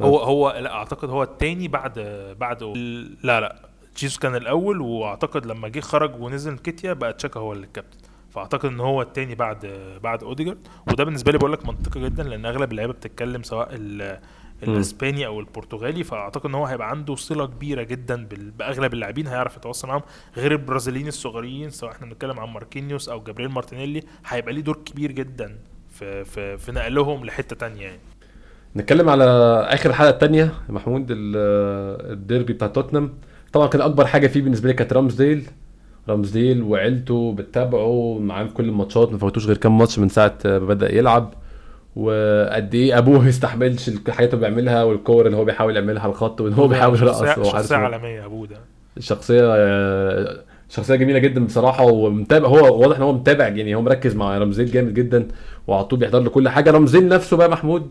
هو هو لا أعتقد هو التاني بعد بعد لا لا جيسوس كان الأول وأعتقد لما جه خرج ونزل كيتيا بقى تشاكا هو اللي الكابتن فأعتقد إن هو التاني بعد بعد أوديجارد. وده بالنسبة لي بقول لك منطقي جدا لأن أغلب اللعيبة بتتكلم سواء ال- الإسباني أو البرتغالي. فأعتقد إن هو هيبقى عنده صلة كبيرة جدا بأغلب اللاعبين هيعرف يتواصل معاهم. غير البرازيليين الصغيرين سواء إحنا بنتكلم عن ماركينيوس أو جابرييل مارتينيلي هيبقى ليه دور كبير جدا في في في نقلهم لحتة تانية يعني. نتكلم على آخر حلقة التانية محمود ال- الديربي بتاع توتنهام. طبعا كان أكبر حاجة فيه بالنسبة لي كانت رامزديل. رامزديل وعيلته بتتابعه معاه كل الماتشات. ما فوتوش غير كام ماتش من ساعة ما بدأ يلعب. وقد إيه أبوه ما يستحملش الحاجات اللي بيعملها والكور اللي هو بيحاول يعملها على الخط وإن هو بيحاول يرقص شخصيه إنه- عالمية أبوه ده. شخصية شخصية جميلة جدا بصراحة ومتابع هو واضح إن هو متابع يعني هو مركز مع رامزديل جامد جدا وعلى طول بيحضر له كل حاجة. رامزديل نفسه بقى محمود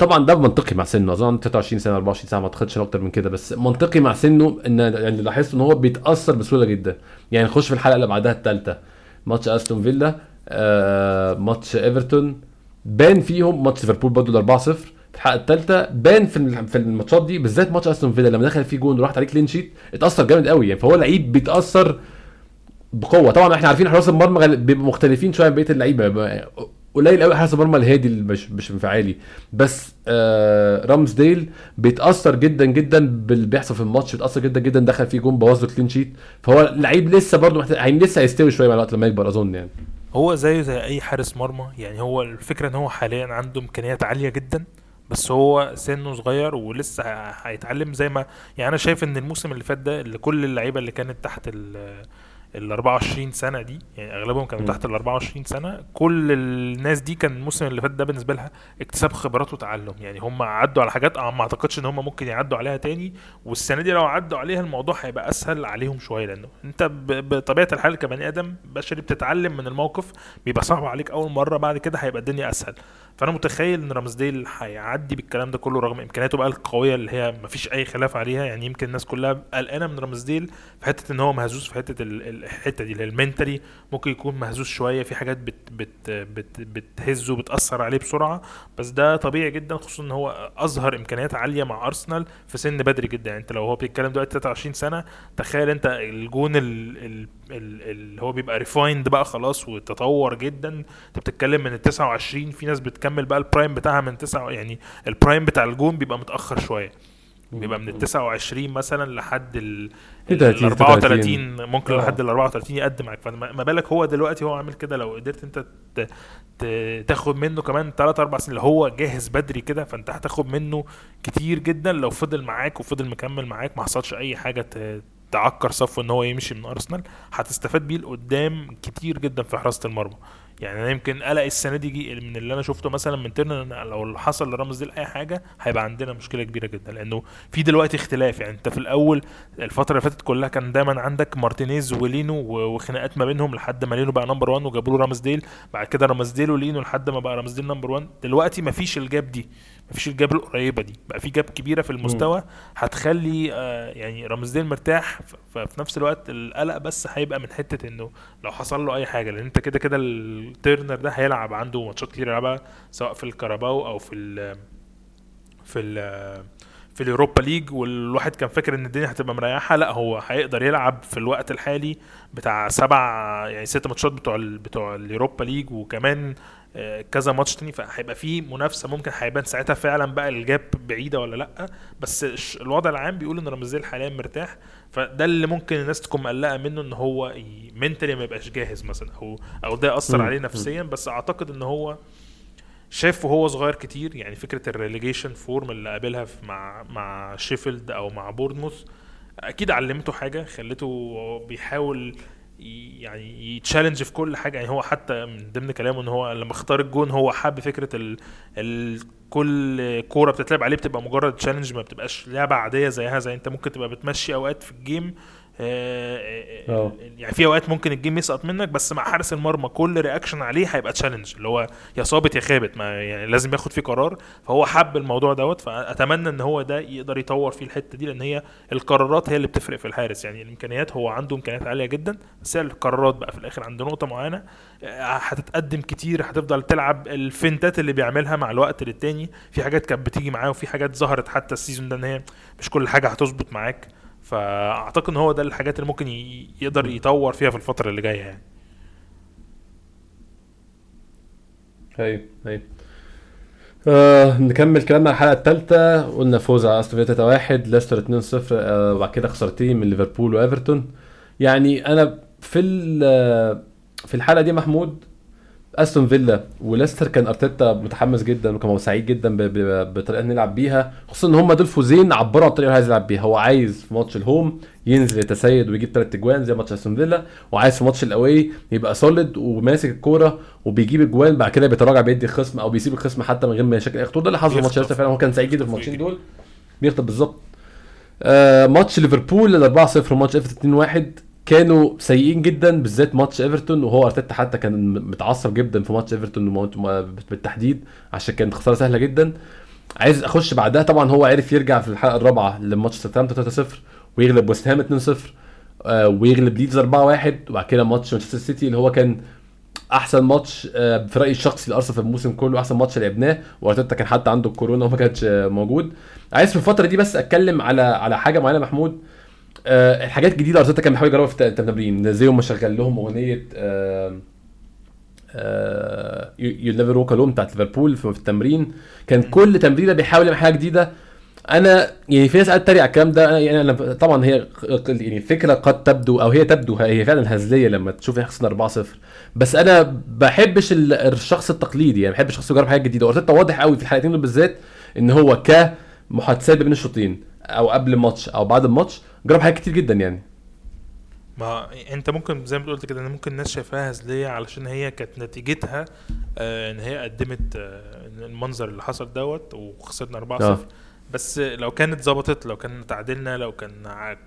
طبعا ده منطقي مع سنه. أظن 23 سنة 24 سنة ما أعتقدش أكتر من كده. بس منطقي مع سنه إن يعني لاحظت إن هو بيتأثر بسهولة جدا. يعني نخش في الحلقة اللي بعدها الثالثه ماتش أستون فيلا آه، ماتش إيفرتون. بان فيهم ماتش ليفربول برضه 4 0 في الحلقة الثالثه بان في في الماتشات دي بالذات ماتش أستون فيلا لما دخل فيه جون وراحت عليه clean sheet اتأثر جامد قوي. يعني فهو لعيب بيتأثر بقوة. طبعا إحنا عارفين حراس المرمى بيبقوا مختلفين شوية عن بقية اللعيبة. قليل قوي. حارس المرمى الهادي اللي مش مش انفعالي بس آه رامزديل بيتأثر جدا جدا باللي بيحصل في الماتش. بيتأثر جدا جدا دخل فيه جون بوظ له clean sheet فهو لعيب لسه برضه محتاج يعني لسه هيستوي شوية مع الوقت لما يكبر أظن يعني. هو زيه زي أي حارس مرمى. يعني هو الفكرة إن هو حاليا عنده إمكانيات عالية جدا. بس هو سنه صغير ولسه هيتعلم زي ما يعني أنا شايف إن الموسم اللي فات ده اللي كل اللعيبة اللي كانت تحت ال ال 24 سنة دي يعني أغلبهم كانوا. تحت ال 24 سنة كل الناس دي كان الموسم اللي فات ده بالنسبة لها اكتساب خبرات وتعلم يعني هم عدوا على حاجات ما أعتقدش إن هم ممكن يعدوا عليها تاني والسنة دي لو عدوا عليها الموضوع هيبقى أسهل عليهم شوية لأنه أنت بطبيعة الحال كبني آدم بشري بتتعلم من الموقف بيبقى صعب عليك أول مرة بعد كده هيبقى الدنيا أسهل فأنا متخيل إن رامزديل هيعدي بالكلام ده كله رغم إمكانياته بقى القوية اللي هي مفيش أي خلاف عليها. يعني يمكن الناس كلها قلقانة من رامزديل في حتة إن هو مهزوز في حتة ال- ال- الحتة دي mentally ممكن يكون مهزوز شوية في حاجات بت بت بت بتهزه بتاثر عليه بسرعة. بس ده طبيعي جدا خصوصا إن هو أظهر إمكانيات عالية مع أرسنال في سن بدري جدا. يعني أنت لو هو بيتكلم دلوقتي 23 سنة تخيل أنت الجون ال- ال- ال- اللي هو بيبقى refined بقى خلاص وتطور جدا. أنت بتتكلم من ال 29 في ناس بتكمل بقى ال prime بتاعها من 9 يعني ال prime بتاع الجون بيبقى متأخر شوية. بيبقى من ال 29 مثلا لحد ال في ال 30 34 ممكن آه. لحد ال 34 يقدم معاك. فما ما بالك هو دلوقتي هو عامل كده لو قدرت انت تاخد منه كمان 3 4 سنين اللي هو جاهز بدري كده فانت هتاخد منه كتير جدا. لو فضل معاك وفضل مكمل معاك ما حصلش أي حاجة تعكر صفوه إن هو يمشي من أرسنال هتستفاد بيه لقدام كتير جدا في حراسة المرمى. يعني أنا يمكن قلق السنة دي من اللي أنا شفته مثلا من تيرنر لو حصل لرامز ديل أي حاجة هيبقى عندنا مشكلة كبيرة جدا. لأنه في دلوقتي اختلاف. يعني أنت في الأول الفترة اللي فاتت كلها كان دايما عندك مارتينيز ولينو وخناقات ما بينهم لحد ما لينو بقى number 1 وجابوا له رامز ديل. بعد كده رامز ديل ولينو لحد ما بقى رامز ديل number 1 دلوقتي مفيش ال gap دي. مفيش ال gap القريبة دي. بقى في gap كبيرة في المستوى هتخلي آه يعني رامز ديل مرتاح ففي نفس الوقت القلق بس هيبقى من حتة إنه لو حصل له أي حاجة. لأن أنت كده كده التيرنر ده هيلعب عنده ماتشات كتير يلعبها سواء في الكاراباو أو في ال في ال في اليوروبا ليج. والواحد كان فاكر إن الدنيا هتبقى مريحة. لأ هو هيقدر يلعب في الوقت الحالي بتاع سبع يعني ست ماتشات بتوع ال بتوع اليوروبا ليج. وكمان كذا ماتش تاني فهيبقى في منافسة ممكن هيبان ساعتها فعلا بقى ال gap بعيدة ولا لأ. بس الوضع العام بيقول إن رامز ديل حاليا مرتاح. فده اللي ممكن الناس تكون مقلقة منه إن هو mentally ما يبقاش جاهز مثلا. أو أو ده ياثر مم. عليه نفسيا. بس أعتقد إن هو شاف وهو صغير كتير. يعني فكرة ال relegation form اللي قابلها في- مع مع شيفيلد أو مع بورنموث أكيد علمته حاجة خلته بيحاول يعني ي challenge في كل حاجة. يعني هو حتى من ضمن كلامه إن هو لما اختار الجون هو حب فكرة ال... ال... كل كورة بتتلعب عليه بتبقى مجرد challenge ما بتبقاش لعبة عادية زيها زي انت ممكن تبقى بتمشي أوقات في ال game آه، آه، آه. يعني في أوقات ممكن ال game يسقط منك بس مع حارس المرمى كل reaction عليه هيبقى challenge اللي هو يا صابت يا خابت ما يعني لازم ياخد فيه قرار. فهو حب الموضوع دوت فأتمنى إن هو ده يقدر يطور فيه الحتة دي لأن هي القرارات هي اللي بتفرق في الحارس. يعني الإمكانيات هو عنده إمكانيات عالية جدا بس هي القرارات بقى في الآخر عند نقطة معينة. آه، هتتقدم كتير هتفضل تلعب الفنتات اللي بيعملها مع الوقت للتاني. في حاجات كانت بتيجي معاه وفي حاجات ظهرت حتى ال season ده إن هي مش كل حاجة هتظبط معاك. فأعتقد إن هو ده الحاجات اللي ممكن يقدر يطور فيها في الفترة اللي جاية يعني. أيوه أيوه آه نكمل كلامنا على الحلقة الثالثه قلنا فوز على أستون فيلا 3-1 ليستر 2-0 آه وبعد كده خسارتين من ليفربول وإيفرتون. يعني أنا في ال- في الحلقة دي محمود أستون فيلا وليستر كان أرتيتا متحمس جدا وكان سعيد جدا ب- ب- بطريقة نلعب بيها خصوصا إن هم دول فوزين عبروا عن الطريقة اللي عايز يلعب بيها. هو عايز في ماتش الهوم ينزل يتسيد ويجيب ثلاث أجوان زي ماتش أستون فيلا وعايز في ماتش ال away يبقى solid وماسك الكورة وبيجيب أجوان بعد كده بيتراجع بيدي الخصم أو بيسيب الخصم حتى من غير ما يشكل أي خطورة. ده اللي حصل في ماتش. ليستر فعلا. هو كان سعيد جدا في الماتشين. دول. بيخطب بالظبط. آه ماتش ليفربول ال 4-0 وماتش إيفرتون 2-1 كانوا سيئين جدا بالذات ماتش إيفرتون وهو أرتيتا حتى كان متعصب جدا في ماتش إيفرتون بالتحديد عشان كانت خسارة سهلة جدا. عايز أخش بعدها طبعا هو عرف يرجع في الحلقة الرابعة لماتش ساوثهامبتون 3-0 ويغلب ويست هام 2-0 آه ويغلب ليدز 4-1 وبعد كده ماتش مانشستر سيتي اللي هو كان أحسن ماتش آه، في رايي الشخصي لأرسنال في الموسم كله أحسن ماتش لعبناه وأرتيتا كان حتى عنده الكورونا وما كانش آه، موجود. عايز في الفترة دي بس أتكلم على على حاجة معينة محمود. آه، الحاجات الجديده ارتيتا كان بيحاول يجربها في الت- التمرين. زي ما شغل لهم أغنية You'll Never Walk Alone بتاعت ليفربول في التمرين. كان كل تمرينه بيحاول يعمل حاجة جديدة. أنا يعني في ناس قاعدة تتريق على الكلام ده. أنا- يعني أنا طبعا هي يعني الفكرة قد تبدو أو هي تبدو هي فعلا هزلية لما تشوف إحنا خسرنا 4-0 بس أنا بحبش ال- الشخص التقليدي يعني بحب الشخص يجرب حاجات جديدة. وارتيتا واضح قوي في الحلقتين دول بالذات إن هو كمحادثات بين الشوطين. أو قبل الماتش أو بعد الماتش جرب حاجات كتير جدا يعني ما أنت ممكن زي ما قلت كده إن ممكن الناس شايفاها هزلية علشان هي كانت نتيجتها آه إن هي قدمت آه المنظر اللي حصل دوت وخسرنا 4-0 آه. بس لو كانت ظبطت لو كان تعادلنا لو كان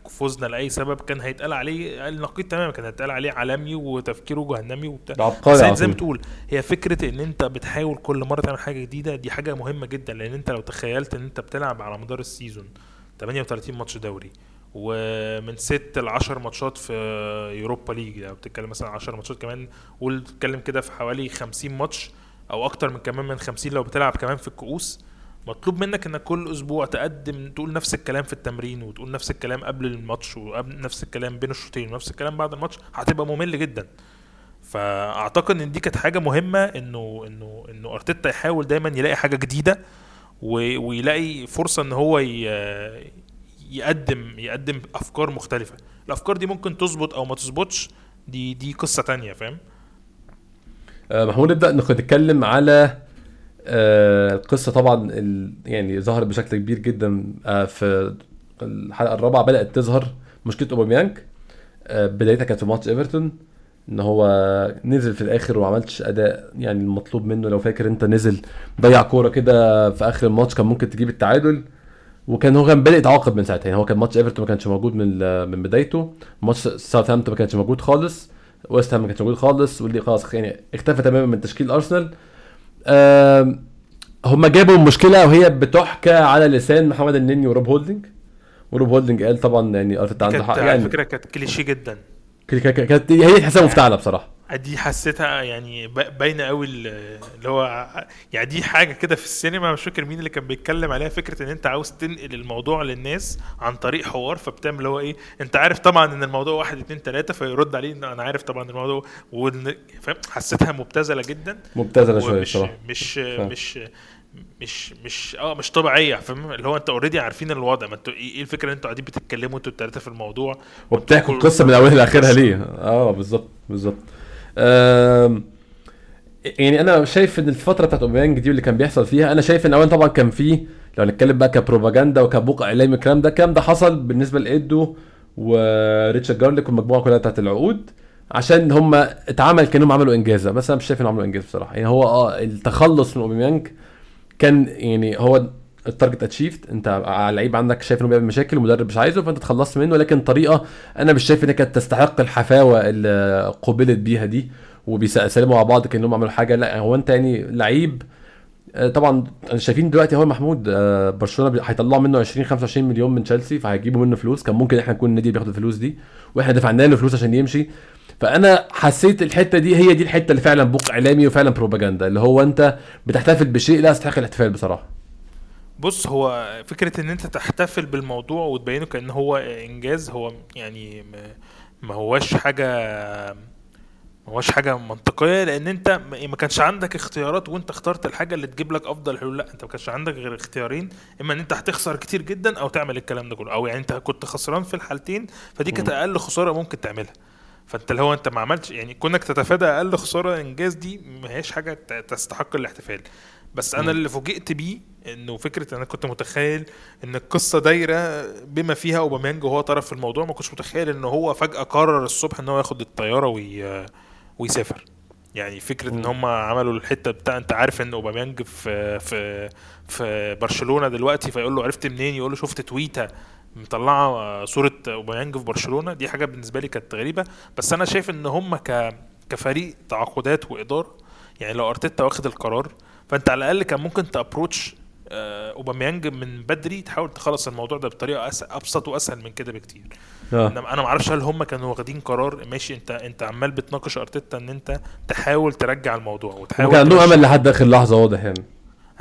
فوزنا لأي سبب كان هيتقال عليه النقيض تماما كان هيتقال عليه عالمي وتفكيره جهنمي وبتاع عبقري بس زي ما. تقول هي فكرة إن أنت بتحاول كل مرة تعمل حاجة جديدة دي حاجة مهمة جدا لأن أنت لو تخيلت إن أنت بتلعب على مدار ال season 38 ماتش دوري ومن 6 ل 10 ماتشات في يوروبا ليج لو بتتكلم مثلا 10 ماتشات كمان قول بتتكلم كده في حوالي 50 ماتش أو أكتر من كمان من 50 لو بتلعب كمان في الكؤوس. مطلوب منك إنك كل أسبوع تقدم تقول نفس الكلام في التمرين وتقول نفس الكلام قبل الماتش وقبل نفس الكلام بين الشوطين ونفس الكلام بعد الماتش هتبقى ممل جدا. فأعتقد إن دي كانت حاجة مهمة إنه إنه إنه أرتيتا يحاول دايما يلاقي حاجة جديدة ويلاقي فرصة إن هو يقدم يقدم أفكار مختلفة الأفكار دي ممكن تظبط أو ما تظبطش دي دي قصة تانية فاهم آه، محمود نبدأ نتكلم على آه، القصة طبعا. يعني ظهرت بشكل كبير جدا آه، في الحلقة الرابعة بدأت تظهر مشكلة أوباميانج بدايتها كانت في ماتش إيفرتون إن هو نزل في الآخر وما عملش أداء يعني المطلوب منه. لو فاكر أنت نزل ضيع كورة كده في آخر الماتش كان ممكن تجيب التعادل. وكان هو كان بادئ يتعاقب من ساعتها يعني هو كان ماتش ايفرتون ما كانش موجود من من بدايته. ماتش ساوثهامبتون ما كانش موجود خالص. ويست هام ما كانش موجود خالص. واللي خلاص يعني اختفى تماما من تشكيل ارسنال هم جابوا المشكلة وهي بتحكى على لسان محمد النني وروب هولدنج وروب هولدنج قال طبعا يعني أرتيتا عنده حق على يعني فكرة كانت كليشيه جدا. كانت- هي تحسها مفتعله بصراحة. دي حسيتها يعني باينة قوي ال- اللي هو يعني دي حاجة كده في السينما مش فاكر مين اللي كان بيتكلم عليها فكرة إن أنت عاوز تنقل الموضوع للناس عن طريق حوار فبتعمل اللي هو إيه أنت عارف طبعا إن الموضوع واحد اتنين تلاتة فيرد عليه إن أنا عارف طبعا الموضوع فاهم؟ حسيتها مبتذلة جدا. مبتذلة شوية مش فاهم. مش مش مش آه مش طبيعية فاهم؟ اللي هو انت already عارفين الوضع ما أنتوا إيه إيه الفكرة ان أنتوا قاعدين بتتكلموا أنتوا الثلاثه في الموضوع؟ وبتحكوا القصة من اولها لآخرها ليه. آه بالظبط بالظبط. يعني أنا شايف إن الفترة بتاعت أوباميانج دي واللي كان بيحصل فيها أنا شايف إن أولا طبعا كان فيه لو نتكلم بقى كبروباجندا وكبوق إعلامي الكلام ده الكلام ده حصل بالنسبة لإيدو وريتشارد جارليك والمجموعة كلها بتاعت العقود عشان هم اتعمل كأنهم عملوا إنجاز. بس أنا مش شايف إنهم عملوا إنجاز بصراحة. يعني هو آه التخلص من أوباميانج كان يعني هو ال target achieved انت على لعيب عندك شايف إنه بيعمل مشاكل ومدرب مش عايزه فأنت اتخلصت منه. لكن طريقة أنا مش شايف إنها كانت تستحق الحفاوة اللي قبلت بيها دي وبيسلموا مع بعض كأنهم عملوا حاجة. لا هو أنت يعني لعيب آه، طبعا شايفين دلوقتي هو محمود آه، برشلونة هيطلعوا منه 20 25 مليون من تشيلسي فهيجيبوا منه فلوس. كان ممكن إحنا نكون النادي بياخد الفلوس دي وإحنا دفعنا له فلوس عشان يمشي. فأنا حسيت الحتة دي هي دي الحتة اللي فعلا بوق إعلامي وفعلا بروباجندا اللي هو أنت بتحتفل بشيء لا يستحق الاحتفال بصراحة. بص هو فكرة إن أنت تحتفل بالموضوع وتبينه كأن هو إنجاز هو يعني ما- هواش حاجة ما هواش حاجة منطقية لأن أنت ما كانش عندك اختيارات وأنت اخترت الحاجة اللي تجيب لك أفضل حلول لأ أنت ما كانش عندك غير اختيارين إما إن أنت هتخسر كتير جدا أو تعمل الكلام ده كله أو يعني أنت كنت خسران في الحالتين فدي كانت أقل خسارة ممكن تعملها. فانت اللي هو انت ما عملتش يعني كونك تتفادى أقل خسارة إنجاز دي ما هيش حاجة تستحق الاحتفال. بس أنا اللي فوجئت بيه إنه فكرة أنا كنت متخيل إن القصة دايرة بما فيها أوباميانج وهو طرف في الموضوع ما كنتش متخيل إن هو فجأة قرر الصبح إن هو ياخد الطيارة وي... ويسافر. يعني فكرة إن هم عملوا الحتة بتاع أنت عارف إن أوباميانج في في في برشلونة دلوقتي فيقول له عرفت منين؟ يقول له شفت تويتة. مطلعة صورة أوباميانج في برشلونة. دي حاجة بالنسبة لي كانت غريبة. بس أنا شايف إن هم ك كفريق تعاقدات وإدارة يعني لو أرتيتا واخد القرار فأنت على الأقل كان ممكن تأبروتش آه، أوباميانج من بدري تحاول تخلص الموضوع ده بطريقة أس... أبسط وأسهل من كده بكتير. إنما أنا ما أعرفش هل هم كانوا واخدين قرار. ماشي أنت أنت عمال بتناقش أرتيتا إن أنت تحاول ترجع الموضوع وتحاول كان عندهم. أمل لحد آخر لحظة واضح يعني.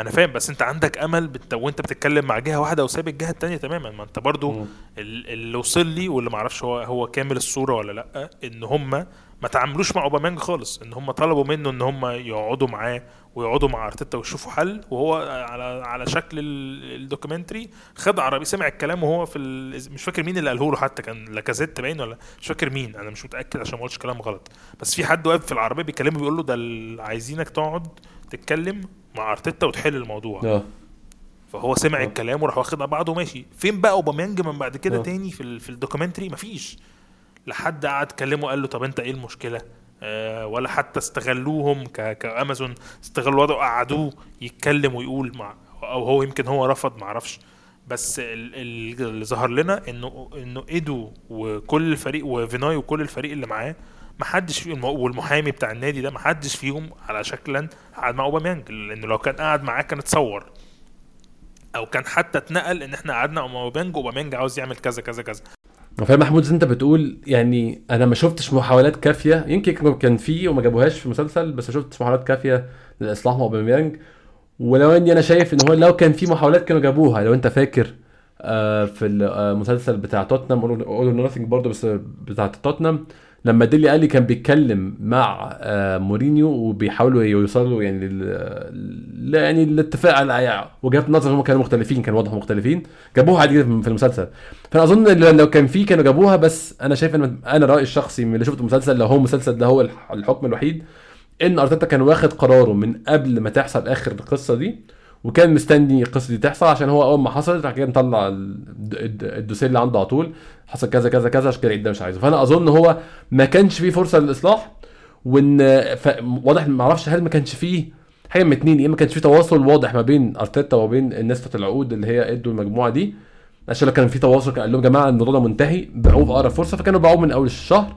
أنا فاهم بس أنت عندك أمل بت... وأنت بتتكلم مع جهة واحدة وسايب الجهة التانية تماما. ما أنت برضو اللي وصل لي واللي ما أعرفش هو هو كامل الصورة ولا لأ إن هم ما تعاملوش مع أوباميانج خالص. إن هم طلبوا منه إن هم يقعدوا معاه ويقعدوا مع أرتيتا ويشوفوا حل. وهو على على شكل ال- ال documentary خد عربي سمع الكلام وهو في ال... مش فاكر مين اللي قاله له حتى كان لاكازيت باين ولا مش فاكر مين أنا مش متأكد عشان ما اقولش كلام غلط. بس في حد واقف في العربية بيكلمه بيقول له ده عايزينك تقعد تتكلم مع أرتيتا وتحل الموضوع. آه. فهو سمع آه. الكلام وراح واخدها بعضه وماشي. فين بقى أوباميانج من بعد كده آه. تاني في ال- في ال documentary؟ مفيش. لحد قعد كلمه قال له طب أنت إيه المشكلة؟ آه ولا حتى استغلوهم ك كأمازون. استغلوا الوضع وقعدوه يتكلم ويقول مع أو هو يمكن هو رفض معرفش. بس ال- ال- اللي ظهر لنا انه إنه إيدو وكل الفريق وفيناي وكل الفريق اللي معاه ما حدش فيهم والمحامي بتاع النادي ده ما حدش فيهم على شكلا قعد مع أوباميانج لأنه لو كان قعد معاه كان اتصور. أو كان حتى اتنقل إن إحنا قعدنا مع أوباميانج واوباميانج عاوز يعمل كذا كذا كذا. فاهم محمود أنت بتقول يعني أنا ما شفتش محاولات كافية. يمكن كان- في وما جابوهاش في المسلسل بس ما شفتش محاولات كافية للاصلاح مع أوباميانج. ولو إني أنا شايف إن هو لو كان في محاولات كانوا جابوها. لو أنت فاكر آه في المسلسل بتاع توتنهام All or Nothing برضه بس بتاع توتنهام لما ديلي آلي كان بيتكلم مع آه، مورينيو وبيحاولوا يوصلوا يعني لل... يعني الاتفاق على وجهات نظر هم كانوا مختلفين كان واضح مختلفين. جابوها عادي في المسلسل. فأنا أظن لو كان في كانوا جابوها بس أنا شايف إن أنا رأيي الشخصي من اللي شفت المسلسل لو هو المسلسل ده هو الحكم الوحيد إن أرتيتا كان واخد قراره من قبل ما تحصل آخر القصة دي وكان مستني القصة دي تحصل عشان هو أول ما حصلت راح كده مطلع الدوسيه اللي عنده على طول. حصل كذا كذا كذا عشان كده ده مش عايزه. فأنا أظن هو ما كانش فيه فرصة للإصلاح وإن. واضح ما أعرفش هل ما كانش فيه حاجة من اتنين يا إما ما كانش فيه تواصل واضح ما بين أرتيتا وبين الناس بتاعت العقود اللي هي ادوا المجموعة دي. عشان لو كان في تواصل كان قال لهم يا جماعة الموضوع ده منتهي باعوه في أقرب فرصة فكانوا باعوه من أول الشهر.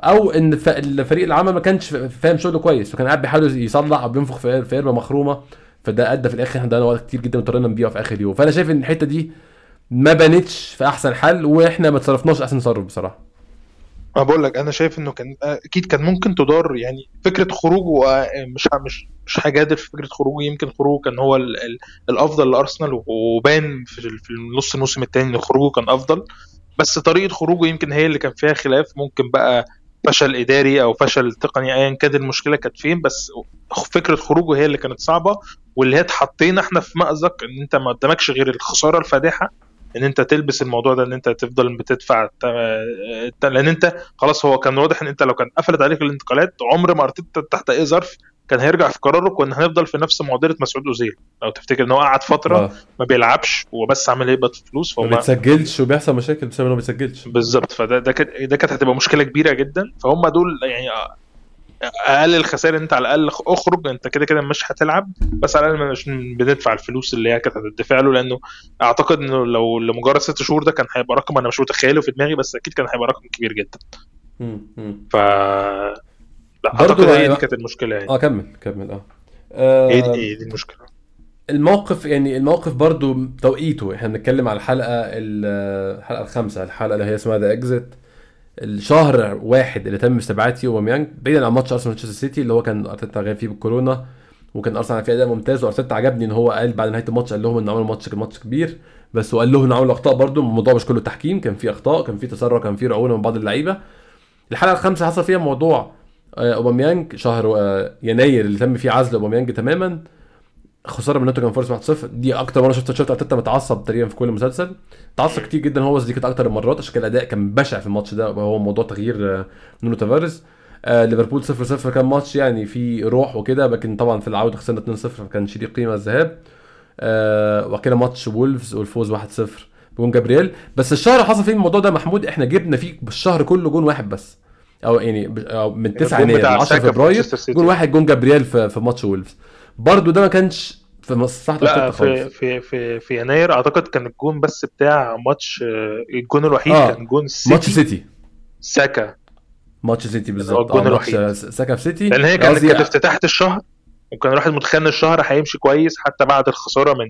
أو إن الفريق العمل ما كانش فاهم شغله كويس وكان قاعد بيحاول يصلح أو بينفخ في قربه مخرومة. فده أدى في الآخر إحنا ضيعنا وقت كتير جدا واضطرينا نبيعه في آخر يوم فأنا شايف إن الحتة دي ما بانتش في أحسن حل وإحنا ما تصرفناش أحسن تصرف بصراحة. ما بقول لك أنا شايف إنه كان أكيد كان ممكن تدار يعني فكرة خروجه مش مش مش هجادل في فكرة خروجه. يمكن خروجه كان هو ال ال الأفضل لأرسنال وبان في, نص الموسم الثاني إن خروجه كان أفضل. بس طريقة خروجه يمكن هي اللي كان فيها خلاف. ممكن بقى فشل إداري أو فشل تقني ايا كان المشكلة كانت فين بس فكرة خروجه هي اللي كانت صعبة. واللي هي اتحطينا إحنا في مأزق إن أنت ما قدامكش غير الخسارة الفادحة. إن أنت تلبس الموضوع ده إن أنت تفضل بتدفع لأن أنت خلاص هو كان واضح إن أنت لو كان قفلت عليك الانتقالات عمر ما ارتيتا تحت أي ظرف كان هيرجع في قراره كنا هنفضل في نفس معضله مسعود أوزيل. لو تفتكر إن هو قعد فترة آه. ما بيلعبش وبس عامل يقبض فلوس فهو ما بيتسجلش وبيحصل مشاكل بسبب انه ما بيسجلش بالظبط. فده ده كانت ده كانت هتبقى مشكلة كبيرة جدا. فهم دول يعني أقل الخسائر أنت على الأقل أخرج أنت كده كده مش هتلعب بس على الأقل مش بندفع الفلوس اللي هي كانت هتدفع له لأنه أعتقد إنه لو لمجرد ست شهور ده كان هيبقى رقم أنا مش متخيله في دماغي بس أكيد كان هيبقى رقم كبير جدا. ف لا أعتقد هي دي كانت المشكلة يعني. آه كمل كمل آه, آه إيه دي, إيه دي المشكلة. الموقف يعني الموقف برضو توقيته إحنا بنتكلم على الحلقة الحلقة الخامسة الحلقة اللي هي اسمها The Exit الشهر واحد اللي تم استبعاد اوباميانج بعيدا عن ماتش أرسنال مانشستر سيتي اللي هو كان أرتيتا غايب فيه بالكورونا وكان أرسنال فيه أداء ممتاز وأرتيتا عجبني إن هو قال بعد نهاية الماتش قال لهم ان عملوا ماتش ماتش كبير بس وقال لهم ان عملوا أخطاء برده الموضوع مش كله تحكيم كان في أخطاء كان في تسرع كان في رعونة من بعض اللعيبة. الحلقة الخامسة حصل فيها موضوع آه، أوباميانج شهر آه، يناير اللي تم فيه عزل أوباميانج تماما. خسارة من نوتنجهام فورست 1-0 دي أكتر مرة شفت شفت أرتيتا متعصب تقريبا في كل مسلسل. تعصب كتير جدا. هو دي كانت أكتر المرات. عشان كده الأداء كان بشع في الماتش ده. وهو موضوع تغيير آه، نونو تافاريز آه ليفربول 0 0 كان ماتش يعني فيه روح وكده. لكن طبعا في العودة خسرنا 2 0 فكان ليه قيمة الذهاب. آه وكده ماتش وولفز والفوز 1 0 بجون جابرييل. بس الشهر حصل فيه الموضوع ده محمود. إحنا جبنا فيه بالشهر كله جون واحد بس. أو يعني من 9 يناير 10 فبراير جون واحد جون جابرييل في, في ماتش وولفز. برضه ده ما كانش في مصلحة لا في في في في يناير أعتقد كان الجون بس بتاع ماتش الجون الوحيد آه. كان جون سيتي ماتش سيتي. ساكا. ماتش سيتي بالظبط. الجون آه الوحيد. ساكا في سيتي. لأن هي كانت كانت افتتاحيه الشهر وكان الواحد متخيل إن الشهر هيمشي كويس حتى بعد الخسارة من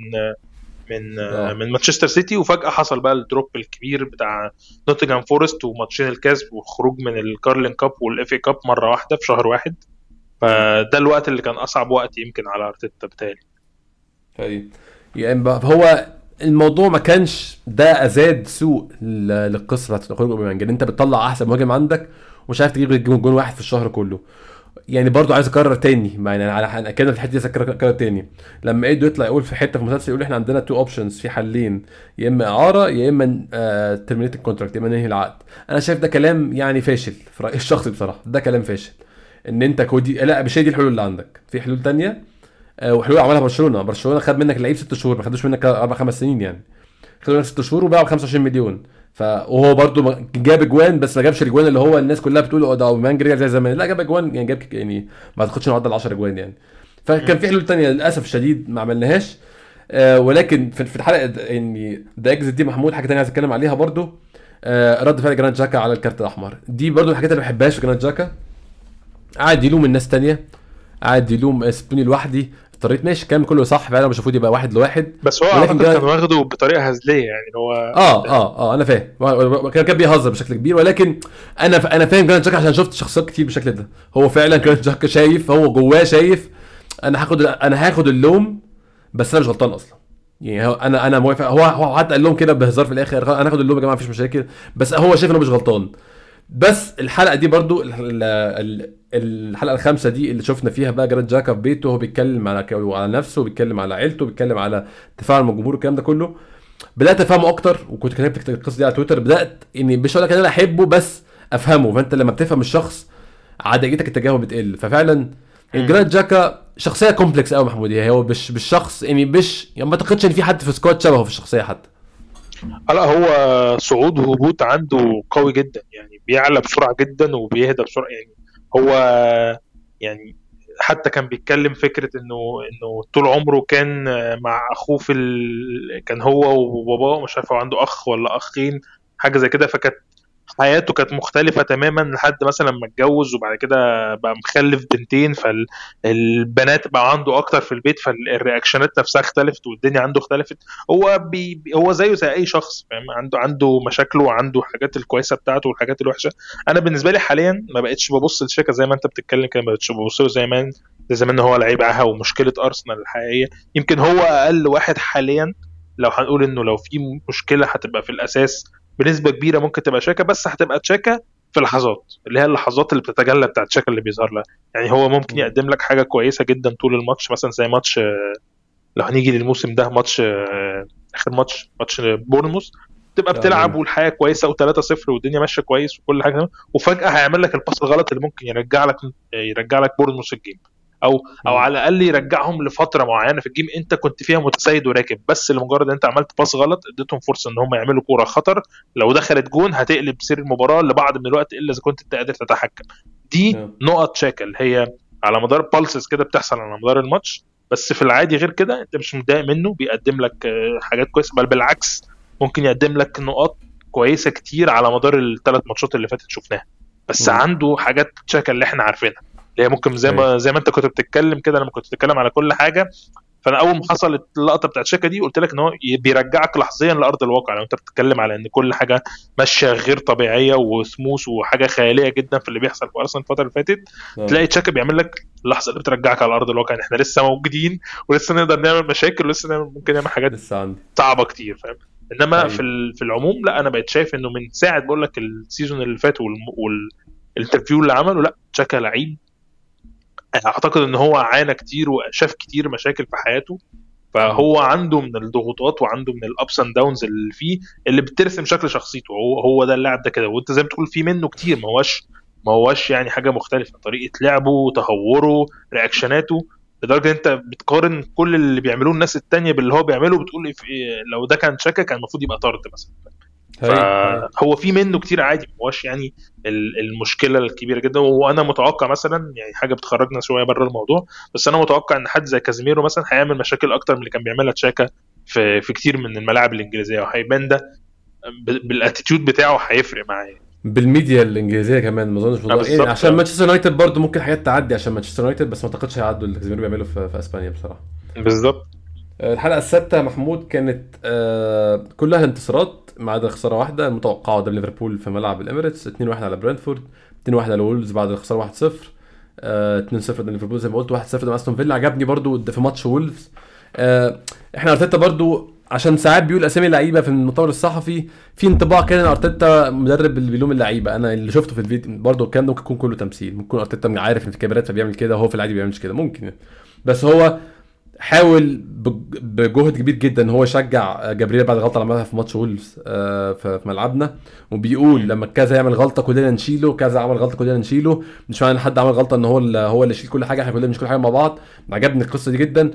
من آه. من مانشستر سيتي. وفجأة حصل بقى ال drop الكبير بتاع نوتنغهام فورست وماتشين الكاس والخروج من الكارلينج cup وال FA Cup مرة واحدة في شهر واحد. فده الوقت اللي كان أصعب وقت يمكن على أرتيتا بالتالي هي يعني هو الموضوع ما كانش ده أزاد سوء للقصة بتاعت خروج أوباميانج إن أنت بتطلع أحسن مهاجم عندك ومش عارف تجيب جون واحد في الشهر كله. يعني برضو عايز أكرر تاني يعني على كده في الحته دي اكرر تاني. لما إيدو يطلع يقول في حتة في المسلسل يقول إحنا عندنا two options في حلين يا إما إعارة يا إما terminate ال contract يا إما ننهي العقد. أنا شايف ده كلام يعني فاشل في رأيي الشخصي بصراحة ده كلام فاشل. إن أنت كودي لا مش هي دي الحلول اللي عندك. في حلول تانية آه، وحلول عملها برشلونة. برشلونة خد منك لعيب ست شهور ما خدوش منك أربع خمس سنين يعني. خدوا منك ست شهور وباعوا ب 25 مليون. ف وهو برده جاب أجوان بس ما جابش الأجوان اللي هو الناس كلها بتقول ده اوبامان رجع زي زمان. لا جاب أجوان يعني جاب يعني ما أعتقدش إنه عدى ال 10 أجوان يعني. فكان في حلول تانية للأسف الشديد ما عملناهاش. آه ولكن في الحلقة يعني ده اكزت دي محمود حاجة تانية عايز أتكلم عليها برده آه رد فعل جرانيت تشاكا على الكارت الأحمر. دي برده الحاجات اللي ما بحبهاش في جرانيت تشاكا. قاعد يلوم الناس تانية قاعد يلوم سبوني لوحدي. اضطريت ماشي الكلام كله صح فعلا مش المفروض يبقى واحد لواحد. بس هو أعتقد كان واخده بطريقة هزلية يعني هو آه آه آه أنا فاهم. كان كان بيهزر بشكل كبير ولكن أنا أنا فاهم جرانيت تشاكا عشان شفت شخصيات كتير بالشكل ده. هو فعلا جرانيت تشاكا شايف هو جواه شايف أنا هاخد أنا هاخد اللوم بس أنا مش غلطان أصلا. يعني هو أنا أنا موافق. هو هو حتى قال لهم كده بهزار في الآخر أنا هاخد اللوم يا جماعة مفيش مشاكل. بس هو شايف إنه مش غلطان. بس الحلقة دي برضو ال- ال- الحلقة الخامسة دي اللي شفنا فيها بقى جراد جاكا في بيته هو بيتكلم على على نفسه بيتكلم على عيلته بيتكلم على تفاعل مع الجمهور والكلام ده كله. بدأت أفهمه أكتر وكنت كتبت القصة دي على تويتر بدأت إني مش هقول لك إن أنا أحبه بس أفهمه. فأنت لما بتفهم الشخص عدائيتك اتجاهه بتقل. ففعلا جرانيت تشاكا شخصية complex قوي محمود. يعني هو مش مش شخص يعني مش يعني ما أعتقدش إن في حد في squad شبهه في الشخصية حتى. لا هو صعود وهبوط عنده قوي جدا. يعني بيعلى بسرعة جدا وبيهدى بسرعة. يعني هو يعني حتى كان بيتكلم فكرة إنه إنه طول عمره كان مع أخوه في ال... كان هو وباباه مش عارف عنده أخ ولا أخين حاجة زي كده. فكانت حياته كانت مختلفة تماما لحد مثلا ما اتجوز وبعد كده بقى مخلف بنتين فالبنات بقى عنده أكتر في البيت فال reactionات نفسها اختلفت والدنيا عنده اختلفت. هو بي هو زيه زي أي شخص فاهم؟ عنده عنده مشاكله وعنده الحاجات الكويسة بتاعته والحاجات الوحشة. أنا بالنسبة لي حاليا ما بقتش ببص لتشاكا زي ما أنت بتتكلم كده ما بقتش ببص له زي ما زي إن هو لعيب عاهة ومشكلة أرسنال الحقيقية. يمكن هو أقل واحد حاليا لو هنقول إنه لو في مشكلة هتبقى في الأساس بنسبة كبيرة ممكن تبقى تشاكا بس هتبقى تشاكا في لحظات اللي هي اللحظات اللي بتتجلى بتاعت تشاكا اللي بيظهر لها يعني هو ممكن يقدم لك حاجة كويسة جدا طول الماتش مثلا زي ماتش آه، لو هنيجي للموسم ده ماتش آه، آخر ماتش ماتش بورنموث تبقى تمام. بتلعب والحياة كويسة و3-0 والدنيا ماشية كويس وكل حاجة وفجأة هيعمل لك ال pass الغلط اللي ممكن يرجع لك يرجع لك بورنموث ال game أو أو. على الأقل يرجعهم لفترة معينة في ال game أنت كنت فيها متسيد وراكب. بس لمجرد ان أنت عملت pass غلط اديتهم فرصة إن هم يعملوا كورة خطر. لو دخلت جون هتقلب سير المباراة لبعض من الوقت إلا إذا كنت أنت قادر تتحكم. دي نعم. نقط شاكا اللي هي على مدار بالسز كده بتحصل على مدار الماتش. بس في العادي غير كده أنت مش متضايق منه بيقدم لك آه، حاجات كويسة. بل بالعكس ممكن يقدم لك نقاط كويسة كتير على مدار الثلاث ماتشات اللي فاتت شفناها. بس مم. عنده حاجات شاكا اللي إحنا عارفينها. اللي هي ممكن زي ما زي ما انت كنت بتتكلم كده لما كنت بتتكلم على كل حاجة فأنا أول ما حصلت اللقطة بتاعت شاكا دي قلت لك إن هو بيرجعك لحظيا لأرض الواقع. لو أنت بتتكلم على إن كل حاجة ماشية غير طبيعية وسموث وحاجة خيالية جدا في اللي بيحصل في أرسنال الفترة اللي فاتت آه. تلاقي تشاكا بيعمل لك اللحظه اللي بترجعك على أرض الواقع. ان إحنا لسه موجودين ولسه نقدر نعمل مشاكل ولسه نعمل ممكن نعمل حاجات صعبة كتير فاهم؟ إنما أيوة. في في العموم لا أنا بقيت شايف إنه من ساعة بقول لك ال season اللي فات وال interview اللي عمله لا تشاكا لعيب أعتقد إن هو عانى كتير وشاف كتير مشاكل في حياته. فهو عنده من الضغوطات وعنده من ال ups and downs اللي فيه اللي بترسم شكل شخصيته. هو هو ده اللاعب ده كده. وأنت زي ما تقول في منه كتير. ما هوش ما هوش يعني حاجة مختلفة. طريقة لعبه تهوره reactions اته. لدرجة إن أنت بتقارن كل اللي بيعملوه الناس التانية باللي هو بيعمله بتقول إيه- إيه لو ده كان شاكا كان المفروض يبقى طرد مثلا. فهو في منه كتير عادي ما هوش يعني ال- المشكلة الكبيرة جدا. وأنا متوقع مثلا يعني حاجة بتخرجنا شوية بره الموضوع بس أنا متوقع إن حد زي كازيميرو مثلا هيعمل مشاكل أكتر من اللي كان بيعملها تشاكا في في كتير من الملاعب الإنجليزية وهيبان ده بال attitude بتاعه هيفرق معاه بالميديا الإنجليزية كمان ما أظنش موضوع-. يعني عشان مانشستر يونايتد برضه ممكن حاجات تعدي عشان مانشستر يونايتد بس ما أعتقدش هيعدوا اللي كازيميرو بيعمله في, في إسبانيا بصراحة. بالظبط. الحلقة السادسة محمود كانت آه، كلها انتصارات. ما عدا خساره واحدة المتوقعه قدام ليفربول في ملعب الإميريتس 2-1 على برنتفورد 2-1 على وولفز بعد الخسارة 1-0 آه، 2-0 قدام ليفربول زي ما قلت 1-0 قدام أستون فيلا. عجبني برضو في ماتش وولفز آه، إحنا أرتيتا برضو عشان ساعات بيقول أسامي لعيبه في المؤتمر الصحفي في انطباع كده إن أرتيتا مدرب اللي بيلوم اللعيبة. أنا اللي شفته في الفيديو برضو الكلام ده ممكن يكون كله تمثيل ممكن أرتيتا عارف إن في كاميرات فبيعمل كده وهو في العادي ما بيعملش كده ممكن. بس هو حاول بج- بجهد كبير جدا إن هو يشجع جابرييل بعد الغلطه اللي عملها في ماتش وولفز آه، في ملعبنا. وبيقول لما كذا يعمل غلطة كلنا نشيله كذا عمل غلطة كلنا نشيله. مش معنى إن حد عمل غلطة إن هو اللي هو اللي يشيل كل حاجة إحنا كلنا مش كل حاجة مع بعض. عجبني القصة دي جدا.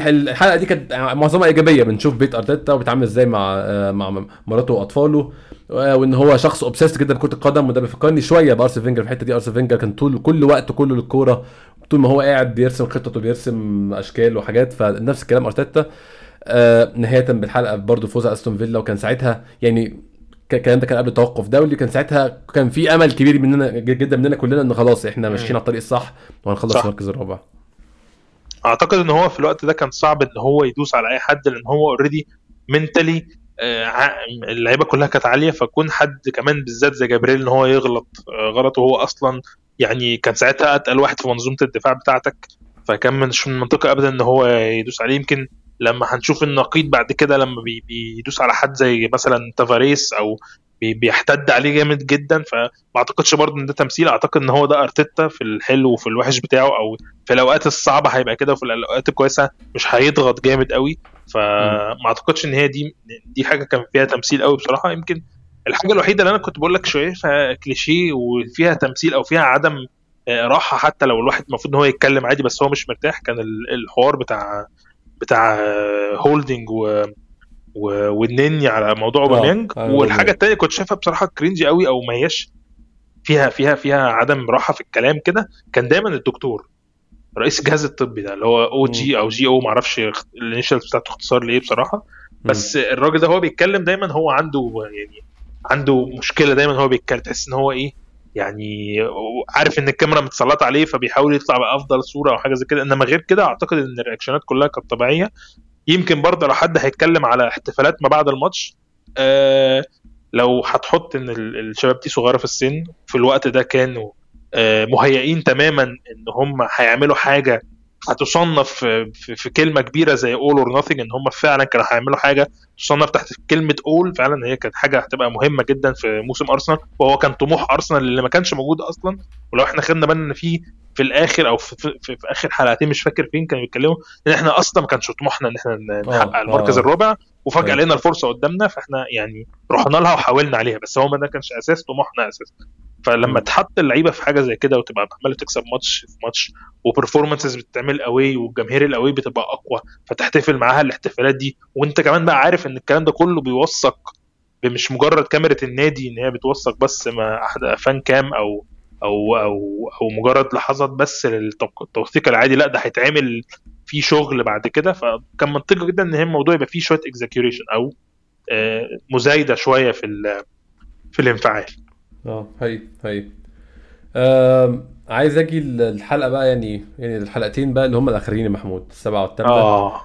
الحلقة دي كانت معظمها إيجابية بنشوف بيت أرتيتا وبيتعامل إزاي مع آه، مع مراته وأطفاله. وإن هو شخص obsessed جدا بكرة القدم وده بيفكرني شوية بأرسين فينجر في الحتة دي أرسين فينجر كان طول كل وقته كله للكورة طول ما هو قاعد بيرسم خطط وبيرسم أشكال وحاجات فنفس الكلام أرتيتا. آه نهاية بالحلقة برضه فوز أستون فيلا وكان ساعتها يعني الكلام ده كان قبل التوقف دولي كان ساعتها كان في أمل كبير مننا جدا مننا كلنا إن خلاص إحنا ماشيين على الطريق الصح وهنخلص صح. المركز الرابع. أعتقد إن هو في الوقت ده كان صعب إن هو يدوس على أي حد لأن هو اوريدي منتلي اللعيبة كلها كانت عالية فكون حد كمان بالذات زي جبريل إن هو يغلط آه، غلط وهو أصلا يعني كان ساعتها أتقل واحد في منظومة الدفاع بتاعتك فكان مش من المنطقة ابدا إن هو يدوس عليه. يمكن لما هنشوف النقيض بعد كده لما بي- بيدوس على حد زي مثلا تافاريس أو بيحتد عليه جامد جدا فما اعتقدش برضه إن ده تمثيل. أعتقد إن هو ده أرتيتا في الحلو وفي الوحش بتاعه أو في الأوقات الصعبة هيبقى كده وفي الأوقات الكويسة مش هيضغط جامد قوي فما اعتقدش إن هي دي دي حاجة كان فيها تمثيل قوي بصراحة. يمكن الحاجة الوحيدة اللي أنا كنت بقول لك شايفها كليشيه وفيها تمثيل أو فيها عدم آه، راحة حتى لو الواحد المفروض إن هو يتكلم عادي بس هو مش مرتاح كان ال- الحوار بتاع بتاع آه، هولدنج و و- والنني على موضوع آه، أوباميانج. على والحاجة. التانية كنت شايفها بصراحة cringy قوي أو ما هياش. فيها فيها فيها عدم راحة في الكلام كده. كان دايما الدكتور رئيس الجهاز الطبي ده اللي هو أو جي أو جي أو معرفش ال initials بتاعته اختصار لإيه بصراحة. بس الراجل ده هو بيتكلم دايما هو عنده يعني عنده مشكلة دايما هو بيتكلم تحس إن هو إيه يعني عارف إن الكاميرا متسلطة عليه فبيحاول يطلع بأفضل صورة أو حاجة زي كده. إنما غير كده أعتقد إن ال reactions ات كلها كانت طبيعية. يمكن برضه لو حد هيتكلم على احتفالات ما بعد الماتش آه لو هتحط إن ال- الشباب دي صغيرة في السن في الوقت ده كانوا آه مهيئين تماما إن هم هيعملوا حاجة هتصنف في, في, في كلمة كبيرة زي all or nothing إن هم فعلا كانوا هيعملوا حاجة تصنف تحت كلمة all فعلا هي كانت حاجة هتبقى مهمة جدا في موسم أرسنال وهو كان طموح أرسنال اللي ما كانش موجود أصلا ولو إحنا خدنا بالنا إن في في الآخر أو في, في, في, في آخر حلقتين مش فاكر فين كانوا بيتكلموا إن إحنا أصلا ما كانش طموحنا إن إحنا نحقق آه، المركز آه. الرابع وفجأة أيوة. لقينا الفرصة قدامنا فإحنا يعني رحنا لها وحاولنا عليها بس هو ما ده كانش أساس طموحنا أساسا فلما. تحط اللعيبة في حاجة زي كده وتبقى عمالة تكسب ماتش في ماتش و performances بتتعمل قوي والجماهير القوي بتبقى أقوى فتحتفل معاها الاحتفالات دي وأنت كمان بقى عارف إن الكلام ده كله بيوثق مش مجرد كاميرا النادي إن هي بتوثق بس مع احد فان كام أو أو أو أو مجرد لحظات بس للتوثيق العادي لأ ده هيتعمل فيه شغل بعد كده. فكان منطقي جدا إن الموضوع يبقى فيه شوية اكزاكيوريشن أو آه، مزايدة شوية في في الانفعال. آه هي هي آم، عايز أجي الحلقة بقى يعني يعني الحلقتين بقى اللي هم الآخرين يا محمود السبعه والثامنه آه.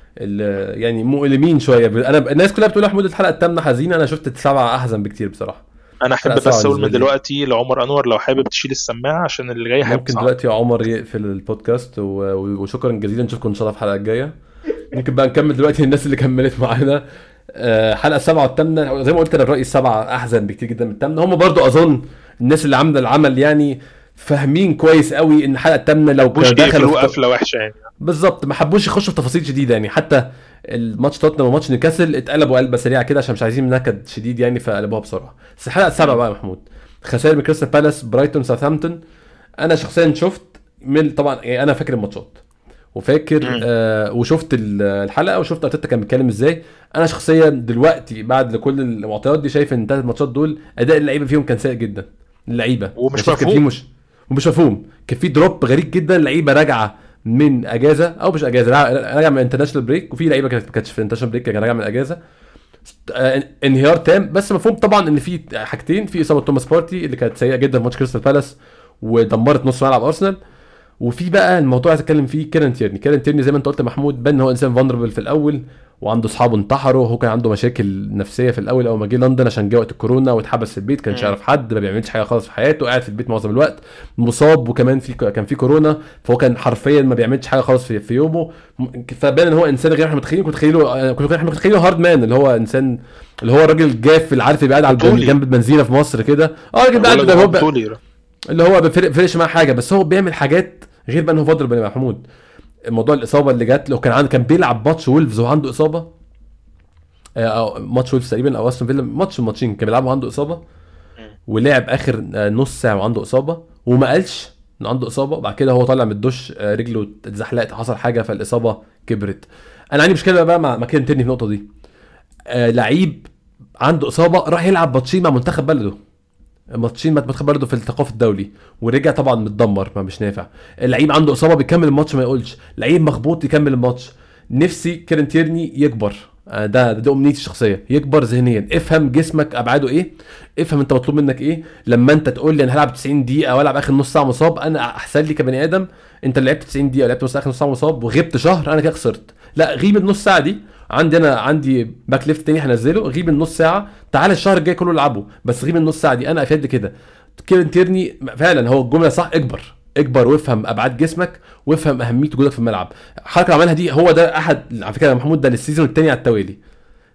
يعني مؤلمين شوية. أنا الناس كلها بتقول يا محمود الحلقة الثامنه حزينة أنا شفت السبعه أحزن بكتير بصراحة. أنا أحب بس أقول من. دلوقتي لعمر أنور لو حابب تشيل السماعة عشان اللي جاي هيبقى ممكن صعب. دلوقتي يا عمر يقفل البودكاست و... وشكرا جزيلا نشوفكم إن شاء الله في الحلقة الجاية. ممكن بقى نكمل دلوقتي الناس اللي كملت معانا. آه، حلقة السبعه والثامنه زي ما قلت أنا الراي السبعه أحزن بكتير جدا من الثامنه هم برضو أظن الناس اللي عاملة العمل يعني فاهمين كويس قوي إن الحلقة الثامنه لو كانوا دخلوا قفلة وحشة يعني. بالظبط ما حبوش يخشوا في تفاصيل شديده يعني. حتى الماتش توتنهام وماتش نيوكاسل اتقلبوا قلبة سريعة كده عشان مش عايزين نكد شديد يعني فقلبوها بسرعة. بس الحلقة السابعة بقى يا محمود. خسائر من كريستال بالاس برايتون ساوثهامبتون. أنا شخصيا شفت من طبعا يعني أنا فاكر الماتشات. وفاكر. آه وشفت ال- الحلقة وشفت أرتيتا كان بيتكلم إزاي. أنا شخصيا دلوقتي بعد كل المعطيات دي شايف إن الثلاث ماتشات دول أداء اللعيبة فيهم كان سيء جدا. اللعيبة. ومش كان في مفهوم. مش ومش مفهوم. كان في drop غريب جدا لعيبة راجعة من أجازة أو مش أجازة را- راجعه من international break وفي لعيبة كانت كانتش في international break كانت راجعه من أجازة. آه، انهيار تام بس مفهوم طبعا إن في حاجتين في إصابة توماس بارتي اللي كانت سيئة جدا في ماتش كريستال بالاس ودمرت نص ملعب أرسنال. وفي بقى الموضوع عايز أتكلم فيه كيرن تيرني. كيرن تيرني زي ما أنت قلت محمود بان ان هو إنسان vulnerable في الأول. وعنده اصحابه انتحروا وهو كان عنده مشاكل نفسية في الأول أول ما جه لندن عشان جه وقت الكورونا واتحبس في البيت كانش. يعرف حد ما بيعملش حاجة خالص في حياته قاعد في البيت معظم الوقت مصاب وكمان في كان في كورونا فهو كان حرفيا ما بيعملش حاجة خالص في, في يومه فبان ان هو إنسان غير إحنا متخيلين كنت متخيله كنت إحنا متخيله hard man اللي هو إنسان اللي هو الراجل الجاف اللي عارف يبقى قاعد على. جنب البنزينه في مصر كده آه راجل قاعد لك هو هو اللي هو ما بيفرق- بيفرقش معاه حاجة بس هو بيعمل حاجات غير بقى إن هو فاضل بن محمود موضوع الإصابة اللي جات له كان عنده كان بيلعب ماتش وولفز وهو عنده إصابة. آه، أو ماتش وولفز تقريبا أو أستون فيلا ماتش ماتشين كان بيلعب وعنده إصابة. ولعب آخر آه، نص ساعة وعنده إصابة وما قالش ان عنده إصابة. وبعد كده هو طالع من الدش آه، رجله اتزحلقت حصل حاجة فالإصابة كبرت. أنا عندي مشكلة بقى مع كيران تيرني في النقطة دي. لعيب عنده إصابة راح يلعب ماتشين مع منتخب بلده. ماتشين منتخب بلده في التوقف الدولي. ورجع طبعا متدمر ما مش نافع. اللعيب عنده إصابة بيكمل الماتش ما يقولش. لعيب مخبوط يكمل الماتش. نفسي كيران تيرني يكبر. آه، ده ده أمنيتي الشخصية. يكبر ذهنيا. افهم جسمك أبعاده إيه. افهم أنت مطلوب منك إيه. لما أنت تقول لي أنا هلعب 90 دقيقة وألعب آخر نص ساعة مصاب أنا أحسن لي كبني آدم. أنت اللي لعبت 90 دقيقة لعبت نص آخر نص ساعة مصاب وغبت شهر أنا كده خسرت. لا غيب النص ساعة دي. عندي أنا عندي back left تاني هنزله. غيب النص ساعة. تعالى الشهر الجاي كله العبه. بس غيب النص ساعة دي. أنا افاد كده. كيران تيرني فعلا هو الجملة صح. اكبر. اكبر. وافهم أبعاد جسمك. وافهم أهمية وجودك في الملعب. الحركه اللي عملها دي هو ده أحد على فكرة محمود ده لل season الثاني على التوالي.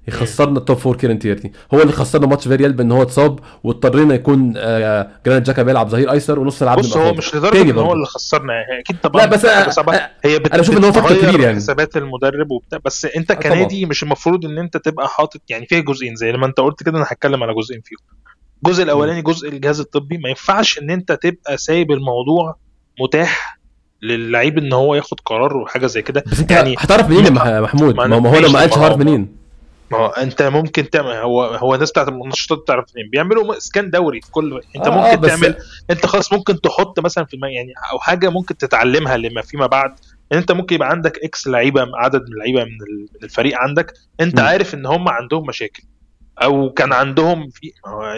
يخسرنا ال top four كيران تيرني هو اللي خسرنا ماتش فيريال بان هو اتصاب واضطرينا يكون آه جرانيت جاكا بيلعب ظهير أيسر ونص العاب بص هو مش لدرجة إن هو اللي خسرنا يعني أكيد طبعا لا بس هي بت... أنا أشوف إن هو factor كبير يعني. حسابات المدرب وبتاع بس أنت كنادي مش المفروض إن أنت تبقى حاطط يعني فيها جزئين زي لما أنت قلت كده أنا هتكلم على جزئين فيهم. الجزء الأولاني جزء الجهاز الطبي ما ينفعش إن أنت تبقى سايب الموضوع متاح للعيب إن هو ياخد قرار وحاجة زي كده. بس أنت يعني هتعرف منين يا محمود؟ ما, ما هو لو ما قالش هعرف منين. ما هو انت ممكن تعمل هو هو الناس بتاعت النشاطات تعرف منين بيعملوا scan دوري في كل انت آه ممكن تعمل انت خلاص ممكن تحط مثلا في. يعني أو حاجة ممكن تتعلمها لما فيما بعد ان انت ممكن يبقى عندك X لعيبة عدد من اللعيبة من الفريق عندك انت م. عارف ان هم عندهم مشاكل أو كان عندهم في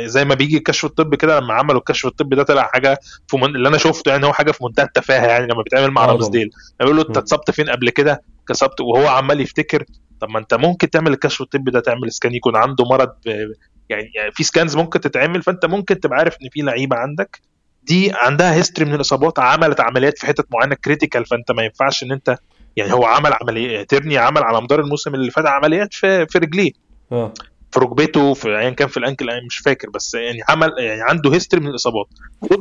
زي ما بيجي الكشف الطبي كده لما عملوا الكشف الطبي ده طلع حاجة في من... اللي أنا شفته يعني هو حاجة في منتهى التفاهة يعني لما بيتعمل مع رامزديل. بيقول له أنت اتصبت فين قبل كده؟ اتصبت وهو عمال يفتكر طب ما أنت ممكن تعمل الكشف الطبي ده تعمل scan يكون عنده مرض يعني, يعني في scans ممكن تتعمل فأنت ممكن تبقى عارف إن في لعيبة عندك. دي عندها history من الإصابات عملت عمليات في حتت معينة critical فأنت ما ينفعش إن أنت يعني هو عمل عمليه تيرني عمل على مدار الموسم اللي فات عمليات في في رجليه. آه. في ركبته في ايا كان في ال ankle أنا مش فاكر بس يعني عمل يعني عنده history من الإصابات.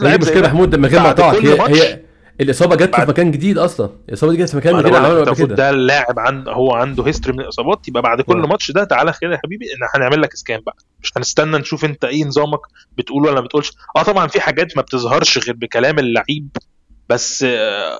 هي مشكله محمود من غير ما اقطعك هي, هي الإصابة جت في مكان جديد أصلا. الإصابة دي جت في مكان غير عمله قبل كده. ده اللاعب عن هو عنده history من الإصابات يبقى بعد كل ماتش ده تعالى خير يا حبيبي إن هنعمل لك scan بقى. مش هنستنى نشوف أنت إيه نظامك بتقول ولا ما بتقولش. آه طبعا في حاجات ما بتظهرش غير بكلام اللعيب بس آه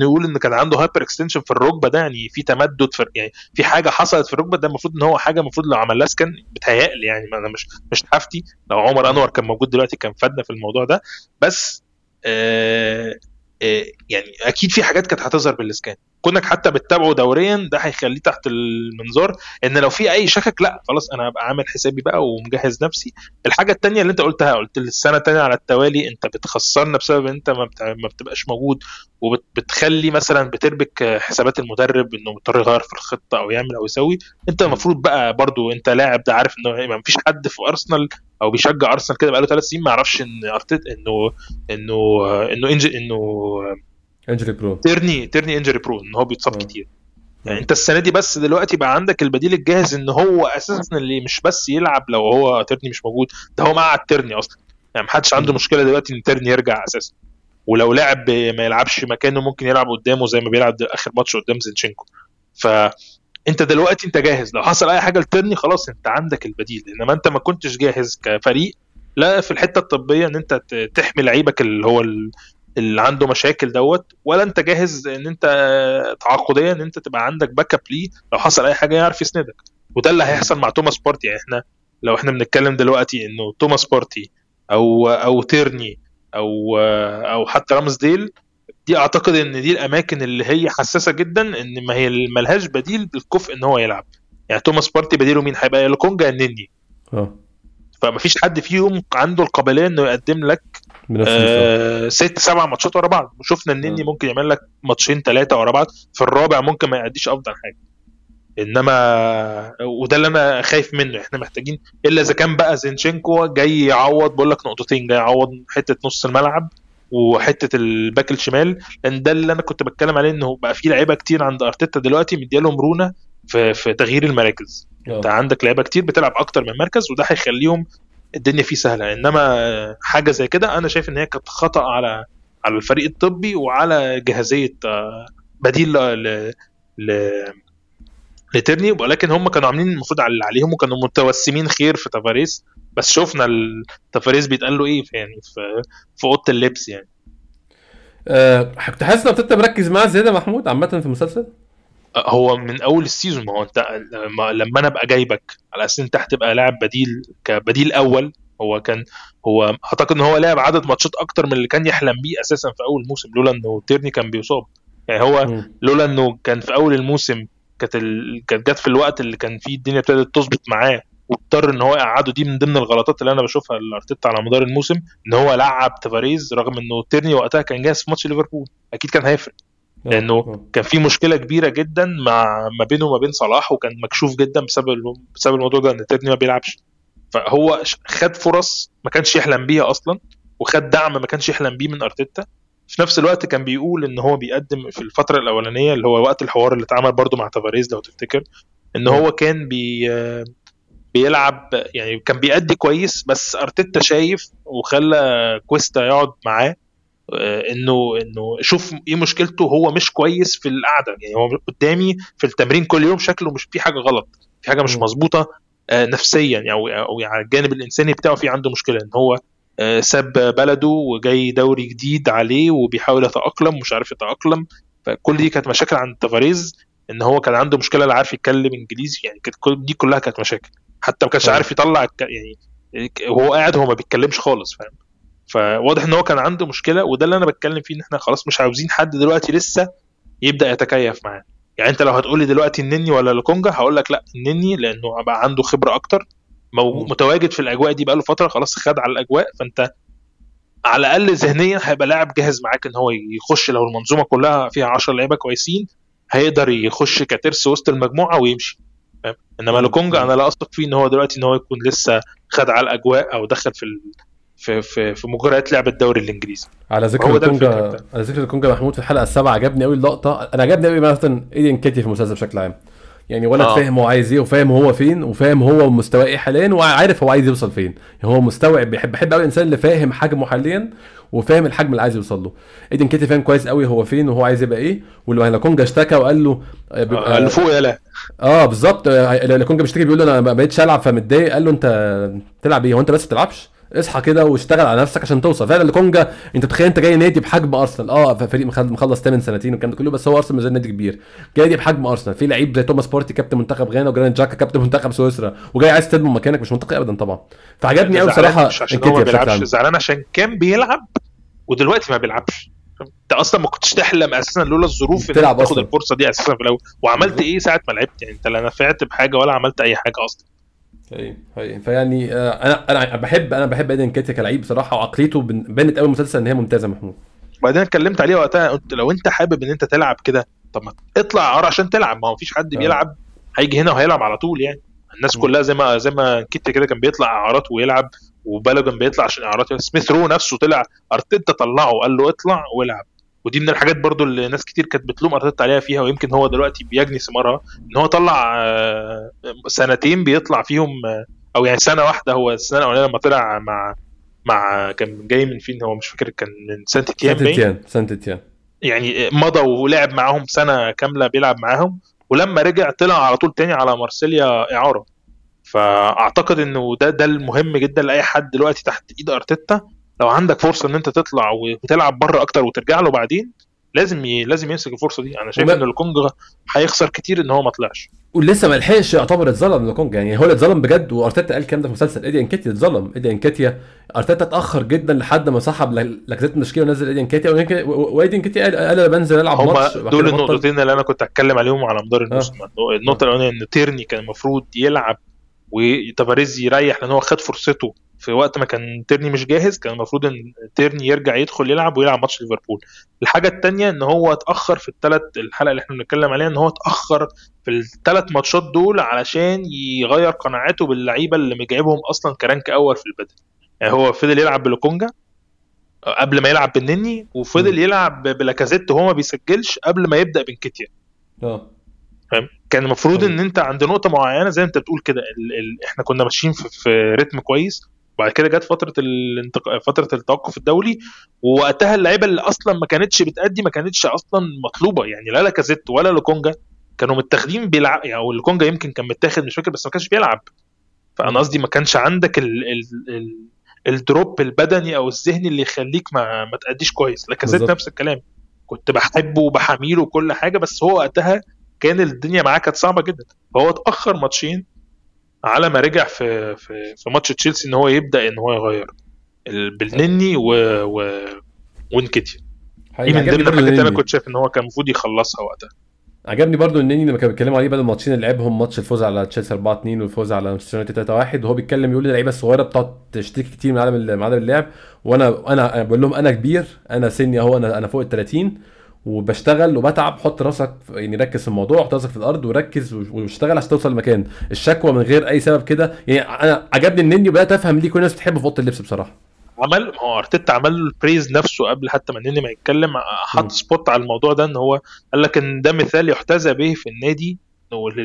نقول إن كان عنده hyperextension في الركبة ده يعني في تمدد في يعني في حاجة حصلت في الركبة ده المفروض إن هو حاجة المفروض لو عمل لها scan بتهيألي يعني أنا مش مش حافظ. لو عمر أنور كان موجود دلوقتي كان فادنا في الموضوع ده. بس آه آه يعني أكيد في حاجات كانت هتظهر بالاسكان كونك حتى بتتابعه دوريا ده هيخليه تحت المنظار. إن لو في أي شكك لا خلاص أنا هبقى عامل حسابي بقى ومجهز نفسي. الحاجة الثانية اللي أنت قلتها قلت السنة الثانية على التوالي أنت بتخسرنا بسبب إن أنت ما بتبقاش موجود وبتخلي مثلا بتربك حسابات المدرب إنه مضطر يغير في الخطة أو يعمل أو يسوي. أنت المفروض بقى برضو أنت لاعب ده عارف إنه ما فيش حد في أرسنال أو بيشجع أرسنال كده بقاله ثلاث سنين ما يعرفش إن ارتيت انه انه إنه انه, إنه injury prone تيرني تيرني injury prone إن هو بيتصاب كتير. يعني أنت السنة دي بس دلوقتي بقى عندك البديل الجاهز إن هو أساسا اللي مش بس يلعب لو هو تيرني مش موجود ده هو مع تيرني أصلا. يعني محدش عنده مشكلة دلوقتي إن تيرني يرجع أساسا. ولو لعب ما يلعبش مكانه ممكن يلعب قدامه زي ما بيلعب آخر ماتش قدام زينشينكو. ف أنت دلوقتي أنت جاهز. لو حصل أي حاجة لتيرني خلاص أنت عندك البديل. إنما أنت ما كنتش جاهز كفريق لا في الحتة الطبية إن أنت تحمي لعيبك اللي هو اللي عنده مشاكل دوت ولا انت جاهز ان انت تعاقديا ان انت تبقى عندك backup ليه؟ لو حصل أي حاجة يعرف يسندك. وده اللي هيحصل مع توماس بارتي. يعني إحنا لو إحنا بنتكلم دلوقتي إنه توماس بارتي أو أو تيرني أو أو حتى رامزديل دي أعتقد إن دي الأماكن اللي هي حساسة جدا إن ما هي ملهاش بديل بالكفء إن هو يلعب. يعني توماس بارتي بديله مين؟ هيبقى يا لوكونجا يا النني آه فمفيش حد فيهم عنده القابلية إنه يقدم لك آه ست سبع ماتشات ورا بعض. وشفنا النني ممكن يعمل لك ماتشين ثلاثة ورا بعض. في الرابع ممكن ما يأديش أفضل حاجة. إنما وده اللي أنا خايف منه. إحنا محتاجين إلا إذا كان بقى زينشينكو جاي يعوض بقول لك نقطتين جاي يعوض حتة نص الملعب وحتة الباك الشمال. لأن ده اللي أنا كنت بتكلم عليه إنه بقى في لعيبة كتير عند أرتيتا دلوقتي مديالهم مرونه في في تغيير المراكز. أوه. أنت عندك لعيبة كتير بتلعب أكتر من مركز وده هيخليهم الدنيا فيه سهلة. إنما حاجة زي كده أنا شايف إن هي كانت خطأ على على الفريق الطبي وعلى جاهزية بديل ل ل لترني ولكن هم كانوا عاملين المفروض على اللي عليهم وكانوا متوسمين خير في تافاريس. بس شفنا تافاريس بيتقال له إيه في يعني في في أوضة اللبس يعني. أه كنت حاسس إنك مركز معاه زياده محمود عامة في المسلسل؟ هو من أول ال season ما هو أنت لما أنا أبقى جايبك على أساس أنت هتبقى لاعب بديل كبديل أول هو كان هو أعتقد إن هو لعب عدد ماتشات أكتر من اللي كان يحلم بيه أساسا في أول موسم. لولا انه تيرني كان بيصاب. يعني هو لولا انه كان في أول الموسم كانت ال... كانت جت في الوقت اللي كان فيه الدنيا ابتدت تظبط معاه واضطر إن هو يقعده. دي من ضمن الغلطات اللي أنا بشوفها لأرتيتا على مدار الموسم إن هو لعب تافاريس رغم إنه تيرني وقتها كان جاهز في ماتش ليفربول. أكيد كان هيفرق. لأنه كان في مشكلة كبيرة جدا مع ما بينه وما بين صلاح وكان مكشوف جدا بسبب بسبب الموضوع ده إن تيرني ما بيلعبش. فهو خد فرص ما كانش يحلم بيها أصلا وخد دعم ما كانش يحلم بيه من أرتيتا. في نفس الوقت كان بيقول إن هو بيقدم في الفترة الأولانية اللي هو وقت الحوار اللي اتعمل برده مع تافاريز لو تفتكر إن هو كان بي بيلعب يعني كان بيأدي كويس بس أرتيتا شايف وخلى كويستا يقعد معاه آه، إنه إنه شوف إيه مشكلته هو مش كويس في القعدة. يعني هو قدامي في التمرين كل يوم شكله مش في حاجة غلط في حاجة مش. مظبوطة آه، نفسيا. أو أو يعني على الجانب الإنساني بتاعه في عنده مشكلة إن هو آه، ساب بلده وجاي دوري جديد عليه وبيحاول يتأقلم مش عارف يتأقلم. فكل دي كانت مشاكل عند تافاريز إن هو كان عنده مشكلة لا عارف يتكلم إنجليزي. يعني كانت كل دي كلها كانت مشاكل. حتى ما كانش أيوة. عارف يطلع يعني وهو قاعد هو ما بيتكلمش خالص فاهم؟ فواضح إن هو كان عنده مشكلة وده اللي أنا بتكلم فيه إن إحنا خلاص مش عاوزين حد دلوقتي لسه يبدأ يتكيف معاه يعني أنت لو هتقولي دلوقتي النني ولا لوكونجا هقول لك لا النني لأنه بقى عنده خبرة أكتر. متواجد في الأجواء دي بقاله فترة خلاص خد على الأجواء فأنت على الأقل ذهنيا هيبقى لاعب جاهز معاك إن هو يخش لو المنظومة كلها فيها 10 لعيبة كويسين هيقدر يخش كترس وسط المجموعة ويمشي فاهم إنما. لوكونجا أنا لا أثق فيه إن هو دلوقتي إن هو يكون لسه خد على الأجواء أو دخل في. في في في مجريات لعب الدوري الإنجليزي. على ذكر الكونجا. على ذكر الكونجا محمود في الحلقة السابعة عجبني قوي اللقطة. أنا عجبني قوي مثلا ايدن كيتي في المسلسل بشكل عام. يعني ولد آه. فاهم هو عايز إيه وفاهم هو فين وفاهم هو مستواه إيه حاليا وعارف هو عايز يوصل فين. يعني هو مستوعب بيحب بحب قوي الإنسان اللي فاهم حجمه حاليا وفاهم الحجم اللي عايز يوصل له. ايدي نكيتيا فاهم كويس قوي هو فين وهو عايز يبقى إيه. ولما لوكونجا اشتكى وقال له آه، بيبقى- اللي فوق يلا آه بالظبط. آه، لوكونجا بيشتكي بيقول له أنا ما بقتش ألعب فمتضايق. قال له أنت تلعب إيه؟ هو أنت بس بتلعبش؟ اصحى كده واشتغل على نفسك عشان توصل. فعلا لوكونجا انت تخيل انت جاي نادي بحجم أرسنال. آه فريق مخل- مخلص 8 سنتين والكلام ده كله بس هو أرسنال مش نادي كبير. جاي نادي بحجم أرسنال. في لعيب زي توماس بارتي كابتن منتخب غانا وجرانيت جاكا كابتن منتخب سويسرا وجاي عايز تضمن مكانك مش منطقي ابدا طبعا. فعجبني قوي بصراحه مش عشان هو ما بيلعبش زعلان عشان كان بيلعب ودلوقتي ما بيلعبش. أنت أصلا ما كنتش تحلم أساسا لولا الظروف تلعب تاخد. الفرصة دي أساسا في الأول. وعملت. إيه ساعة ما لعبت؟ يعني أنت لا نفعت بحاجة ولا عملت أي حاجة أصلا. أيوه. أيوه. فيعني آه، أنا أنا بحب أنا بحب إيدن كيتيا كلعيب بصراحه وعقليته بانت قوي المسلسل إن هي ممتازة محمود. وبعدين اتكلمت عليه وقتها قلت لو أنت حابب إن أنت تلعب كده طب ما اطلع عار عشان تلعب. ما هو مفيش حد آه. بيلعب هيجي هنا وهيلعب على طول يعني. الناس م. كلها زي ما زي ما كيتا كده كان بيطلع إعارات ويلعب وبالوجن بيطلع عشان إعارات. سميث رو نفسه طلع أرتيتا طلعه قال له اطلع والعب. ودي من الحاجات برضو اللي ناس كتير كانت بتلوم أرتيتا عليها فيها ويمكن هو دلوقتي بيجني ثمارها إن هو طلع آه، سنتين بيطلع فيهم آه، أو يعني سنة واحدة هو السنة الأولانية لما طلع مع مع كان جاي من فين هو مش فاكر كان من سانت اتيان سانت اتيان سانت اتيان يعني مضى ولعب معاهم سنة كاملة بيلعب معاهم ولما رجع طلع على طول تاني على مارسيليا إعارة. فأعتقد إنه ده ده المهم جدا لأي حد دلوقتي تحت إيد أرتيتا لو عندك فرصة إن أنت تطلع وتلعب بره أكتر وترجع له بعدين لازم ي... لازم يمسك الفرصة دي. أنا شايف وما- إن الكونجا هيخسر كتير إن هو ما طلعش. ولسه ما لحقش يعتبر اتظلم لكونجا يعني هو اللي اتظلم بجد وأرتيتا قال الكلام ده في مسلسل ايدي انكيتيا اتظلم. ايدي انكيتيا أرتيتا اتأخر جدا لحد ما سحب ل- لاكازيت من التشكيلة ونزل ايدي انكيتيا وايدي انكيتيا قال أنا بنزل ألعب ماتش دول. النقطتين اللي أنا كنت هتكلم عليهم على مدار الموسم. النقطة الأولانية إن تيرني كان المفروض يلعب وتافاريز يريح لأن هو خد فرصته في وقت ما كان تيرني مش جاهز كان المفروض إن تيرني يرجع يدخل يلعب ويلعب ماتش ليفربول. الحاجة الثانية إن هو اتأخر في الثلاث الحلقة اللي إحنا بنتكلم عليها إن هو اتأخر في الثلاث ماتشات دول علشان يغير قناعاته باللعيبة اللي مجايبهم أصلا ك rank أول في البدن يعني هو فضل يلعب بلوكونجا قبل ما يلعب بالنني وفضل. يلعب بلاكازيت وهو ما بيسجلش قبل ما يبدأ بنكيتيا. آه. فاهم كان المفروض. إن أنت عند نقطة معينة زي ما أنت بتقول كده ال... ال... إحنا كنا ماشيين في... في رتم كويس وبعد كده جت فترة الانتق... فترة التوقف الدولي ووقتها اللعيبة اللي أصلا ما كانتش بتأدي ما كانتش أصلا مطلوبة يعني لا لاكازيت ولا لوكونجا كانوا متاخدين بيلعب يعني أو لوكونجا يمكن كان متاخد مش فاكر بس ما كانش بيلعب فأنا قصدي ما كانش عندك ال... ال... ال... ال drop البدني أو الذهني اللي يخليك ما, ما تأديش كويس لاكازيت. نفس الكلام كنت بحبه وبحميله وكل حاجة بس هو وقتها كان الدنيا معاه كانت صعبة جدا. فهو اتأخر ماتشين على ما رجع في في, في ماتش تشيلسي إن هو يبدأ إن هو يغير. ال- بالنني و, و وإنكيتيا. دي من ضمن الحاجات اللي أنا. كنت شايف إن هو كان المفروض يخلصها وقتها. عجبني برضو النني لما كانوا بيتكلموا عليه بدل الماتشين اللي لعبهم ماتش الفوز على تشيلسي 4 2 والفوز على مانشستر يونايتد 3 1 وهو بيتكلم يقول اللعيبة الصغيرة بتقعد تشتكي كتير من عدم من عدم اللعب. وأنا أنا بقول لهم أنا كبير أنا سني أهو أنا أنا فوق ال 30 وبشتغل وبتعب حط راسك يعني ركز في الموضوع حط راسك في الأرض وركز واشتغل عشان توصل لمكان. الشكوى من غير أي سبب كده يعني أنا عجبني النني وبدات أفهم ليه كل الناس بتحبه في أوضة اللبس بصراحة. عمل هو أرتيتا عمل له ال praise نفسه قبل حتى ما النني ما يتكلم. حط spot على الموضوع ده إن هو قال لك إن ده مثال يحتذى به في النادي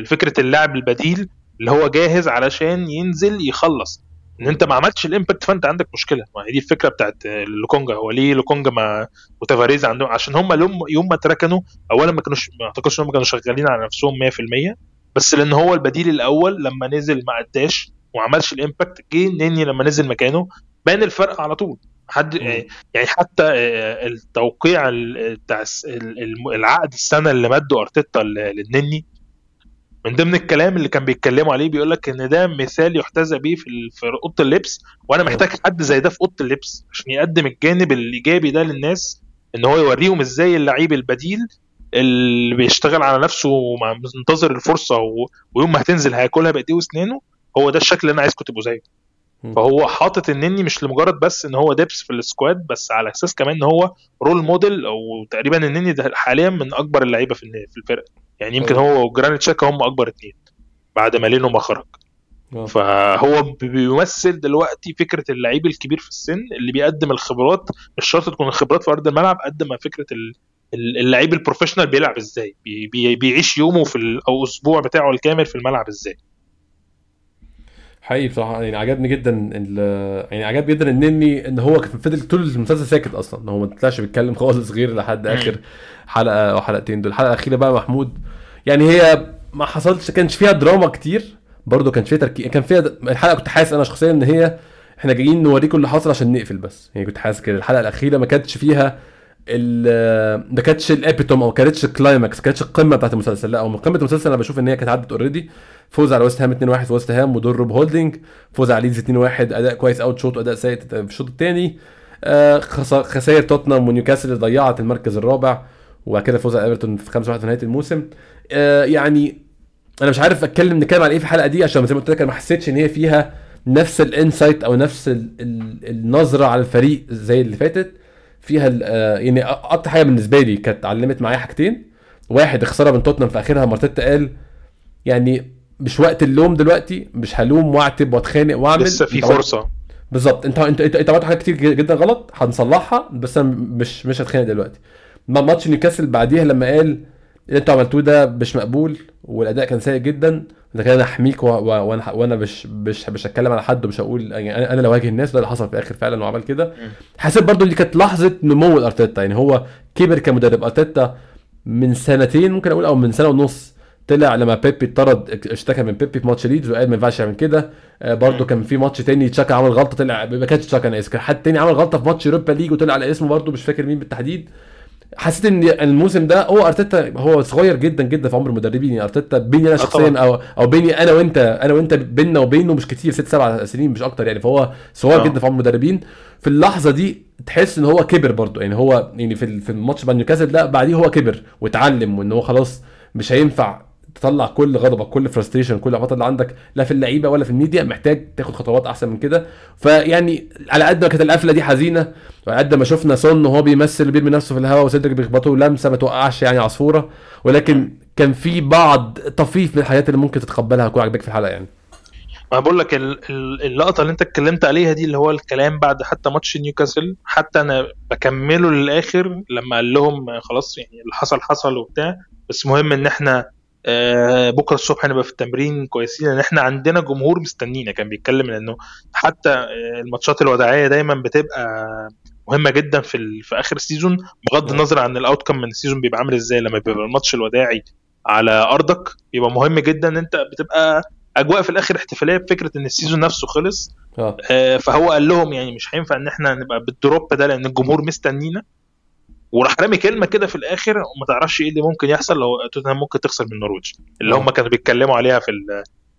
فكره اللاعب البديل اللي هو جاهز علشان ينزل يخلص. إن أنت ما عملتش ال impact فأنت عندك مشكلة. ما هي دي الفكرة بتاعت لوكونجا. هو ليه لوكونجا ما وتافاريز عندهم؟ عشان هم يوم يوم ما اتركنوا اولا ما كانوش ما أعتقدش إن هم كانوا شغالين على نفسهم 100% بس لأن هو البديل الأول لما نزل ما أداش وما عملش ال impact جه نني لما نزل مكانه بان الفرق على طول. حد يعني حتى آه، التوقيع بتاع العقد السنة اللي مده أرتيتا للنني من ضمن الكلام اللي كان بيتكلموا عليه بيقول لك إن ده مثال يحتذى بيه في في أوضة اللبس وأنا محتاج حد زي ده في أوضة اللبس عشان يقدم الجانب الإيجابي ده للناس إن هو يوريهم إزاي اللعيب البديل اللي بيشتغل على نفسه ومنتظر الفرصة ويوم ما هتنزل هياكلها بإيديه وأسنانه هو ده الشكل اللي أنا عايزكم تبقوا زيه. فهو حاطط النني مش لمجرد بس إن هو depth في ال squad بس على أساس كمان إن هو role model أو تقريبا النني ده حاليا من أكبر اللعيبة في في الفرقة. يعني يمكن هو وجرانيت شاكا هم أكبر اتنين بعد ما لينو ما خرج. أوه. فهو بيمثل دلوقتي فكرة اللعيب الكبير في السن اللي بيقدم الخبرات مش شرط تكون الخبرات في أرض الملعب قد ما فكرة اللعيب ال professional بيلعب إزاي بي بيعيش يومه في أو أسبوع بتاعه الكامل في الملعب إزاي. حقيقي بصراحة يعني عجبني جدا يعني عجبني جدا النني إن هو فضل طول المسلسل ساكت أصلا. هو ما طلعش بيتكلم خالص غير لحد آخر حلقة أو حلقتين دول. الحلقة الأخيرة بقى محمود يعني هي ما حصلش كانش فيها دراما كتير. برضه كانش فيها تركيز كان فيها الحلقة كنت حاسس أنا شخصيا إن هي إحنا جايين نوريكم اللي حصل عشان نقفل بس. يعني كنت حاسس كده. الحلقة الأخيرة ما كانتش فيها ما كانتش ال epitome أو كانتش ال climax ما كانتش القمة بتاعت المسلسل لا أو من قمه المسلسل أنا بشوف إن هي كانت عدت already فوز على ويست هام 2-1 في ويست هام ودور روب هولدنج فوز على ليدز 2-1 أداء كويس أول شوط وأداء سيء في الشوط الثاني آه خسائر توتنهام ونيوكاسل اللي ضيعت المركز الرابع وبعد كده فوز على ايفرتون في 5-1 في نهاية الموسم. آه يعني أنا مش عارف أتكلم نتكلم على إيه في الحلقة دي عشان زي ما قلت لك أنا ما حسيتش إن هي فيها نفس ال insight أو نفس ال ال النظرة على الفريق زي اللي فاتت. فيها آه يعني أكتر حاجة بالنسبة لي كانت علمت معايا حاجتين. واحد خساره من توتنهام في آخرها لما أرتيتا قال يعني مش وقت اللوم دلوقتي مش هلوم واعتب واتخانق واعمل لسه في فرصة. بالظبط. انت انت انت عملت حاجات كتير جدا غلط هنصلحها بس أنا مش مش هتخانق دلوقتي. ماتش نيوكاسل بعديها لما قال اللي أنتوا عملتوه ده مش مقبول والأداء كان سيء جدا. ده كان أنا أحميك وأنا وأنا مش مش مش هتكلم على حد ومش هقول يعني أنا لو واجه الناس ده اللي حصل في الآخر فعلا وعمل كده. حسيت برضو دي كانت لحظة نمو لأرتيتا. يعني هو كبر كمدرب. أرتيتا من سنتين ممكن أقول أو من سنة ونص طلع لما بيبي اتطرد اشتكى من بيبي في ماتش ليدز وقال ما ينفعش يعمل كده. آه برده كان في ماتش تاني تشاكا عمل غلطة طلع ما كانش تشاكا أنا آسف حد تاني عمل غلطة في ماتش يوروبا ليج وطلع على اسمه برده مش فاكر مين بالتحديد. حسيت إن الموسم ده هو أرتيتا هو صغير جدا جدا في عمر المدربين. يعني أرتيتا بيني أنا آه، شخصيا أو أو بيني أنا وأنت أنا وأنت بيننا وبينه مش كتير ست سبع سنين مش أكتر يعني. فهو صغير أوه. جدا في عمر المدربين. في اللحظة دي تحس إن هو كبر برضه. يعني هو يعني في في الماتش بتاع نيوكاسل ده بعديه هو كبر واتعلم وإن هو خلاص مش هينفع تطلع كل غضبك كل frustration كل الاحباط اللي عندك لا في اللعيبة ولا في الميديا محتاج تاخد خطوات أحسن من كده. فيعني على قد ما كانت القفلة دي حزينة وعلى قد ما شفنا سون وهو بيمثل بيرمي نفسه في الهواء وصدرك بيخبطه لمسة ما توقعش يعني عصفورة ولكن كان في بعض طفيف من الحاجات اللي ممكن تتقبلها هتكون عاجباك في الحلقة يعني. ما بقول لك اللقطة اللي أنت اتكلمت عليها دي اللي هو الكلام بعد حتى ماتش نيوكاسل حتى أنا بكمله للآخر لما قال لهم خلاص يعني اللي حصل حصل وبتاع بس مهم إن إحنا بكرة الصبح هنبقى في التمرين كويسين لأن إحنا عندنا جمهور مستنينا كان بيتكلم لأنه حتى آه، الماتشات الوداعية دايما بتبقى مهمة جدا في في آخر ال season بغض النظر عن ال outcome من ال season بيبقى عامل إزاي لما بيبقى الماتش الوداعي على أرضك بيبقى مهم جدا إن أنت بتبقى أجواء في الآخر احتفالية بفكرة إن ال season نفسه خلص. آه. فهو قال لهم يعني مش هينفع إن إحنا نبقى بال drop ده لأن الجمهور مستنينا. وراح رامي كلمة كده في الآخر وما تعرفش إيه اللي ممكن يحصل لو توتنهام ممكن تخسر من نورويتش اللي هم كانوا بيتكلموا عليها في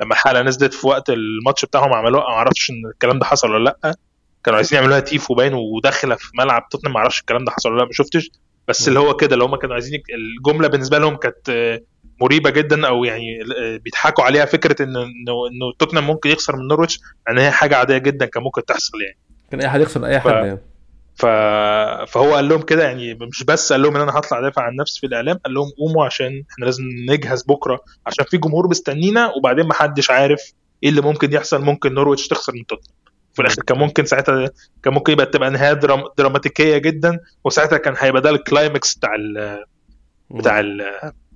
لما الحلقة نزلت في وقت الماتش بتاعهم عملوها ما أعرفش إن الكلام ده حصل ولا لأ. كانوا عايزين يعملوها تيفو باين وداخلة في ملعب توتنهام ما أعرفش الكلام ده حصل ولا لأ ما شفتش. بس اللي هو كده اللي هم كانوا عايزين الجملة بالنسبة لهم كانت مريبة جدا أو يعني بيضحكوا عليها فكرة ان إنه إنه توتنهام ممكن يخسر من نورويج يعني هي حاجة عادية جدا كان ممكن تحصل يعني. كان أي حد يخسر أي حد يعني. ف... فهو قال لهم كده يعني مش بس قال لهم إن أنا هطلع أدافع عن نفسي في الإعلام قال لهم قوموا عشان إحنا لازم نجهز بكرة عشان في جمهور مستنينا وبعدين ما حدش عارف إيه اللي ممكن يحصل ممكن نورويتش تخسر من توتنهام. في الآخر كان ممكن ساعتها كان ممكن يبقى تبقى نهاية درام... دراماتيكية جدا وساعتها كان هيبقى ده ال climax بتاع ال... بتاع ال...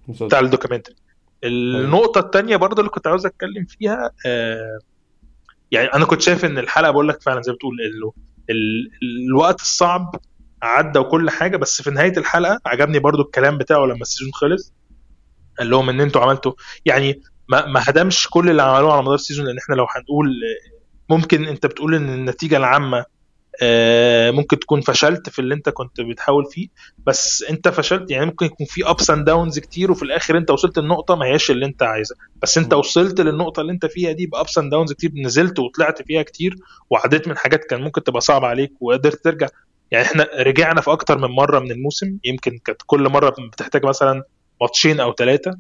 بتاع ال documentary النقطة الثانية برضه اللي كنت عاوز أتكلم فيها آه يعني أنا كنت شايف إن الحلقة بقول لك فعلا زي ما بتقول الوقت الصعب عدى وكل حاجة بس في نهاية الحلقة عجبني برضو الكلام بتاعه لما ال season خلص قال لهم إن أنتوا عملتوا يعني ما ما هدمش كل اللي عملوه على مدار ال season لأن إحنا لو هنقول ممكن أنت بتقول إن النتيجة العامة ممكن تكون فشلت في اللي انت كنت بتحاول فيه. بس انت فشلت يعني ممكن يكون في ups and downs كتير وفي الآخر انت وصلت النقطه ما هياش اللي انت عايزها. بس انت. وصلت للنقطة اللي انت فيها دي ب ups and downs كتير نزلت وطلعت فيها كتير وعديت من حاجات كان ممكن تبقى صعبة عليك وقدرت ترجع. يعني إحنا رجعنا في أكتر من مرة من الموسم يمكن كانت كل مرة بتحتاج مثلا ماتشين أو ثلاثة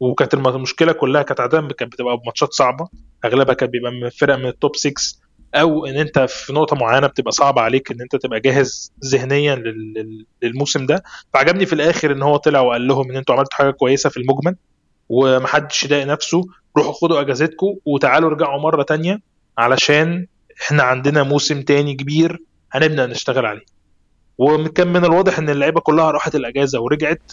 وكانت الم- المشكلة كلها كانت عاده كانت بتبقى بماتشات صعبة. أغلبها كان بيبقى من فرق من التوب 6 أو إن أنت في نقطة معينة بتبقى صعبه عليك إن أنت تبقى جاهز ذهنيا لل- لل- للموسم ده. فعجبني في الآخر إن هو طلع وقال لهم إن أنتوا عملتوا حاجة كويسة في المجمل ومحدش يضايق نفسه. روحوا خدوا أجازتكم وتعالوا ارجعوا مرة تانية علشان إحنا عندنا موسم تاني كبير هنبدأ نشتغل عليه. وكان من الواضح إن اللعيبة كلها راحت الأجازة ورجعت.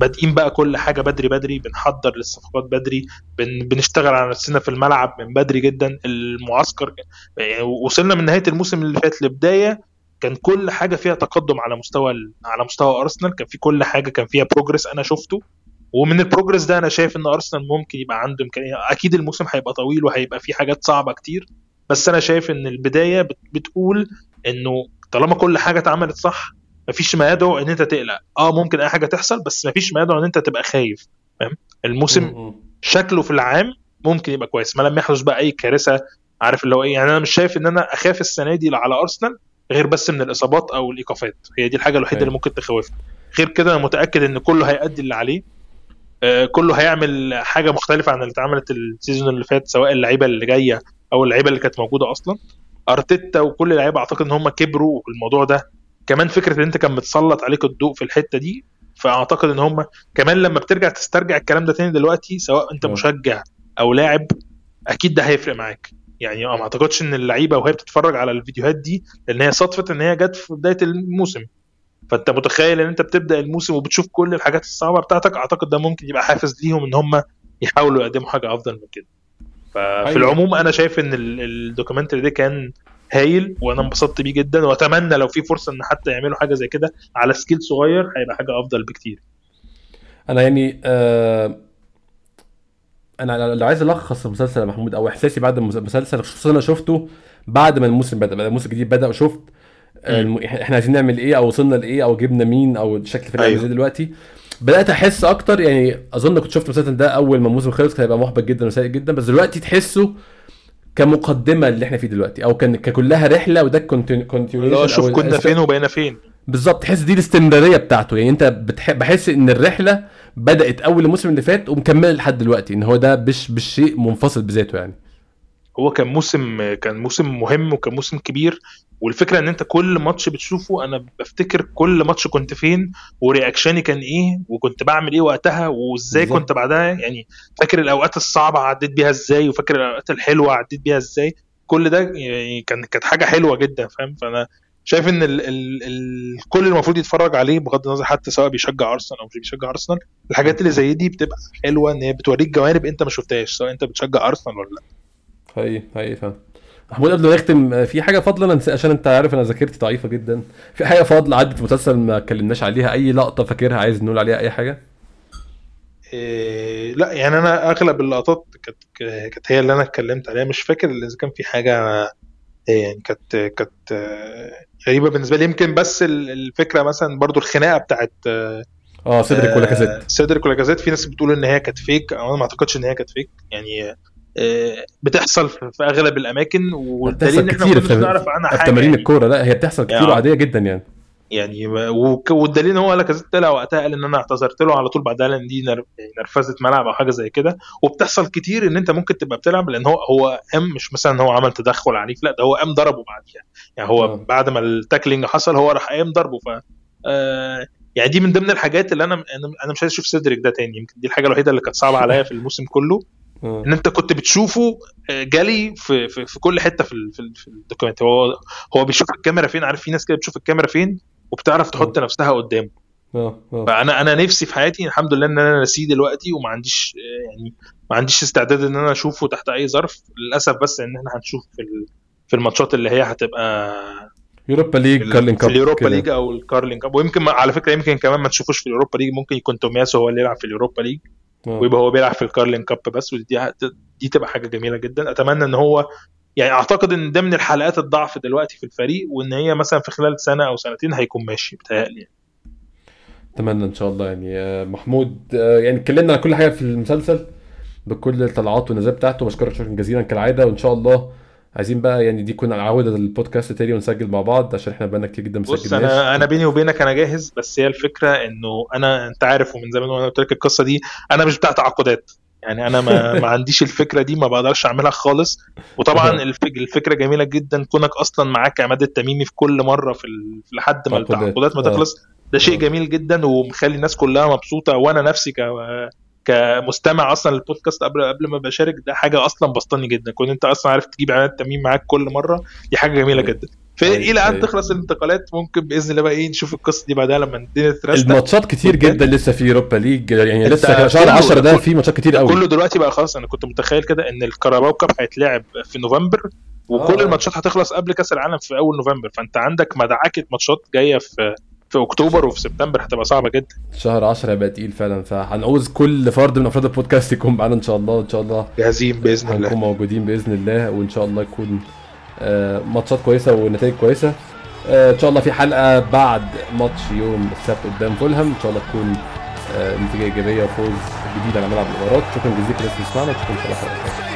بادئين بقى كل حاجة بدري بدري بنحضر للصفقات بدري بن بنشتغل على نفسنا في الملعب من بدري جدا. المعسكر وصلنا من نهاية الموسم اللي فات لبداية كان كل حاجة فيها تقدم على مستوى على مستوى أرسنال كان في كل حاجة كان فيها بروجرس أنا شفته. ومن البروجرس ده أنا شايف إن أرسنال ممكن يبقى عنده إمكانية أكيد الموسم هيبقى طويل وهيبقى فيه حاجات صعبة كتير. بس أنا شايف إن البداية بت- بتقول إنه طالما كل حاجة اتعملت صح مفيش ما يدعو إن أنت تقلق. آه ممكن أي حاجة تحصل بس مفيش ما يدعو إن أنت تبقى خايف. فاهم؟ الموسم. شكله في العام ممكن يبقى كويس. ما لم يحدث بقى أي كارثة عارف اللي هو إيه؟ يعني أنا مش شايف إن أنا أخاف السنة دي على أرسنال غير بس من الإصابات أو الإيقافات. هي دي الحاجة الوحيدة. اللي ممكن تخوفني. غير كده أنا متأكد إن كله هيأدي اللي عليه. آه، كله هيعمل حاجة مختلفة عن اللي اتعملت السيزون اللي فات سواء اللعيبة اللي جاية أو اللعيبة اللي كانت موجودة أصلا. أرتيتا وكل اللعيبة أعتقد إن هم كبروا الموضوع ده كمان فكرة إن أنت كان متسلط عليك الضوء في الحتة دي فأعتقد إن هم كمان لما بترجع تسترجع الكلام ده تاني دلوقتي سواء أنت. مشجع أو لاعب أكيد ده هيفرق معاك يعني أه ما أعتقدش إن اللعيبة وهي بتتفرج على الفيديوهات دي لأن هي صدفه إن هي جت في بداية الموسم فأنت متخيل إن أنت بتبدأ الموسم وبتشوف كل الحاجات الصعبة بتاعتك أعتقد ده ممكن يبقى حافز ليهم إن هم يحاولوا يقدموا حاجة أفضل من كده ففي أيوة. العموم أنا شايف إن ال- ال documentary ده كان هايل وأنا انبسطت بيه جدا وأتمنى لو في فرصة إن حتى يعملوا حاجة زي كده على scale صغير هيبقى حاجة أفضل بكتير. أنا يعني آه أنا لو عايز ألخص المسلسل يا محمود أو إحساسي بعد المس- المسلسل خصوصا أنا شفته بعد ما الموسم بدأ بعد الموسم الجديد بدأ وشفت آه، الم- إحنا عايزين نعمل إيه أو وصلنا لإيه أو جبنا مين أو شكل الفريق. إزاي دلوقتي. بدأت أحس أكتر يعني أظن كنت شفت المسلسل ده أول ما الموسم خلص كان هيبقى محبط جدا وسيء جدا بس دلوقتي تحسه كمقدمة اللي إحنا فيه دلوقتي أو كان ككلها رحلة وده continuation اللي هو شوف كنا فين وبقينا فين. بالظبط تحس دي الاستمرارية بتاعته. يعني أنت بتح... بحس إن الرحلة بدأت أول الموسم اللي فات ومكملة لحد دلوقتي إن هو ده مش مش شيء منفصل بذاته يعني. هو كان موسم كان موسم مهم وكان موسم كبير والفكرة إن أنت كل ماتش بتشوفه أنا بفتكر كل ماتش كنت فين ورياكشني كان إيه وكنت بعمل إيه وقتها وإزاي. كنت بعدها يعني فاكر الأوقات الصعبة عديت بيها إزاي وفاكر الأوقات الحلوة عديت بيها إزاي. كل ده يعني كان كانت حاجة حلوة جدا فاهم؟ فأنا شايف إن ال ال ال الكل المفروض يتفرج عليه بغض النظر حتى سواء بيشجع أرسنال أو مش بيشجع أرسنال الحاجات اللي زي دي بتبقى حلوة إن هي بتوريك جوانب أنت ما شفتهاش سواء أنت بتشجع أرسنال ولا لأ. حقيقي حقيقي فعلا. محمود قبل ما نختم آه، في حاجة فاضله أنا عشان أنت عارف أنا ذاكرتي ضعيفة جدا. في حاجة فاضله عدت في المسلسل ما اتكلمناش عليها أي لقطة فاكرها عايز نقول عليها أي حاجة؟ إيه لا يعني أنا أغلب اللقطات كانت كانت هي اللي أنا اتكلمت عليها. مش فاكر إذا كان في حاجة إيه يعني كانت كانت آه، غريبة بالنسبة لي. يمكن بس ال- الفكرة مثلا برضو الخناقة بتاعت آه، آه سيدريك ولا كاسيت آه، سيدريك ولا كازيت. في ناس بتقول إن هي كانت فيك أنا ما أعتقدش إن هي كانت فيك يعني آه، بتحصل في في أغلب الأماكن والدليل إن إحنا في, نعرف عنها في حاجة تمارين يعني. الكورة. لا هي بتحصل كتير يعني- وعادية جدا يعني. يعني والدليل إن هو لاكازيت طلع وقتها قال إن أنا اعتذرت له على طول بعدها لأن دي يعني نرفزة ملعب أو حاجة زي كده. وبتحصل كتير إن أنت ممكن تبقى بتلعب لأن هو هو قام مش مثلا إن هو عمل تدخل عنيف لا ده هو قام ضربه بعديها. يعني هو آه. بعد ما ال tackling حصل هو راح قام ضربه. ف آه، يعني دي من ضمن الحاجات اللي أنا أنا مش عايز أشوف سيدريك ده تاني. يمكن دي الحاجة الوحيدة اللي كانت صعبة عليا في الموسم كله. آه. إن أنت كنت بتشوفه آه، جالي في في, في كل حتة في في, في ال document. هو هو بيشوف الكاميرا فين عارف في ناس كده بتشوف الكاميرا فين وبتعرف تحط نفسها قدامه. آه آه. فأنا أنا نفسي في حياتي الحمد لله إن أنا نسيه دلوقتي وما عنديش آه، يعني ما عنديش استعداد إن أنا أشوفه تحت أي ظرف. للأسف بس إن إحنا هنشوف في في الماتشات اللي هي هتبقى يوروبا ليج كارلينج كاب اليوروبا كده. ليج أو الكارلينج كاب. ويمكن على فكرة يمكن كمان ما تشوفوش في اليوروبا ليج ممكن يكون تومياسو هو اللي يلعب في اليوروبا ليج. آه. ويبقى هو بيلعب في الكارلين كاب بس ودي دي تبقى حاجة جميلة جدا. أتمنى إن هو يعني أعتقد إن ده من الحلقات الضعف دلوقتي في الفريق وإن هي مثلا في خلال سنة أو سنتين هيكون ماشي بتهيألي أتمنى إن شاء الله يعني آه، محمود آه، يعني اتكلمنا على كل حاجة في المسلسل بكل الطلعات والنزال بتاعته. بشكرك شكرا جزيلا كالعادة وإن شاء الله عايزين بقى يعني دي تكون عوده البودكاست تاني ونسجل مع بعض عشان إحنا بقالنا كتير جدا بص مسجلناش أنا أنا بيني وبينك أنا جاهز بس هي الفكرة إنه أنا أنت عارف ومن زمان وأنا قلت لك القصة دي أنا مش بتاع تعاقدات يعني أنا ما, ما عنديش الفكرة دي ما بقدرش أعملها خالص وطبعا الفك- الفكرة جميلة جدا كونك أصلا معاك عماد التميمي في كل مرة في. لحد ما تعاقدات. التعاقدات ما آه. تخلص ده شيء آه. جميل جدا ومخلي الناس كلها مبسوطة وأنا نفسي ك كمستمع أصلا للبودكاست قبل قبل ما بشارك ده حاجة أصلا بسطاني جدا. كون أنت أصلا عارف تجيب عماد التميمي معاك كل مرة دي حاجة جميلة جدا. فالى أن أيوة. تخلص الانتقالات ممكن بإذن الله بقى إيه نشوف القصة دي بعدها لما الدنيا ترستق الماتشات كتير جدا لسه في أوروبا ليج. يعني لسه شهر كله- 10 ده في ماتشات كتير قوي. كله دلوقتي بقى خلاص. أنا كنت متخيل كده إن الكاراباو كاب هيتلعب في نوفمبر وكل آه. الماتشات هتخلص قبل كأس العالم في أول نوفمبر. فأنت عندك مدعكة ماتشات جاية في في أكتوبر وفي سبتمبر هتبقى صعبة جدا. شهر 10 هيبقى تقيل فعلا فهنعوز كل فرد من أفراد البودكاست يكون معانا إن شاء الله وان شاء الله جاهزين بإذن هنكون الله موجودين بإذن الله وإن شاء الله يكون آه، ماتشات كويسة ونتائج كويسة. آه، إن شاء الله في حلقة بعد ماتش يوم السبت قدام فولهام إن شاء الله تكون آه، نتيجة إيجابية وفوز جديد على ملعب الإمارات. شكرا جزيلا لسه تسمعنا وشكرا ان شاء الله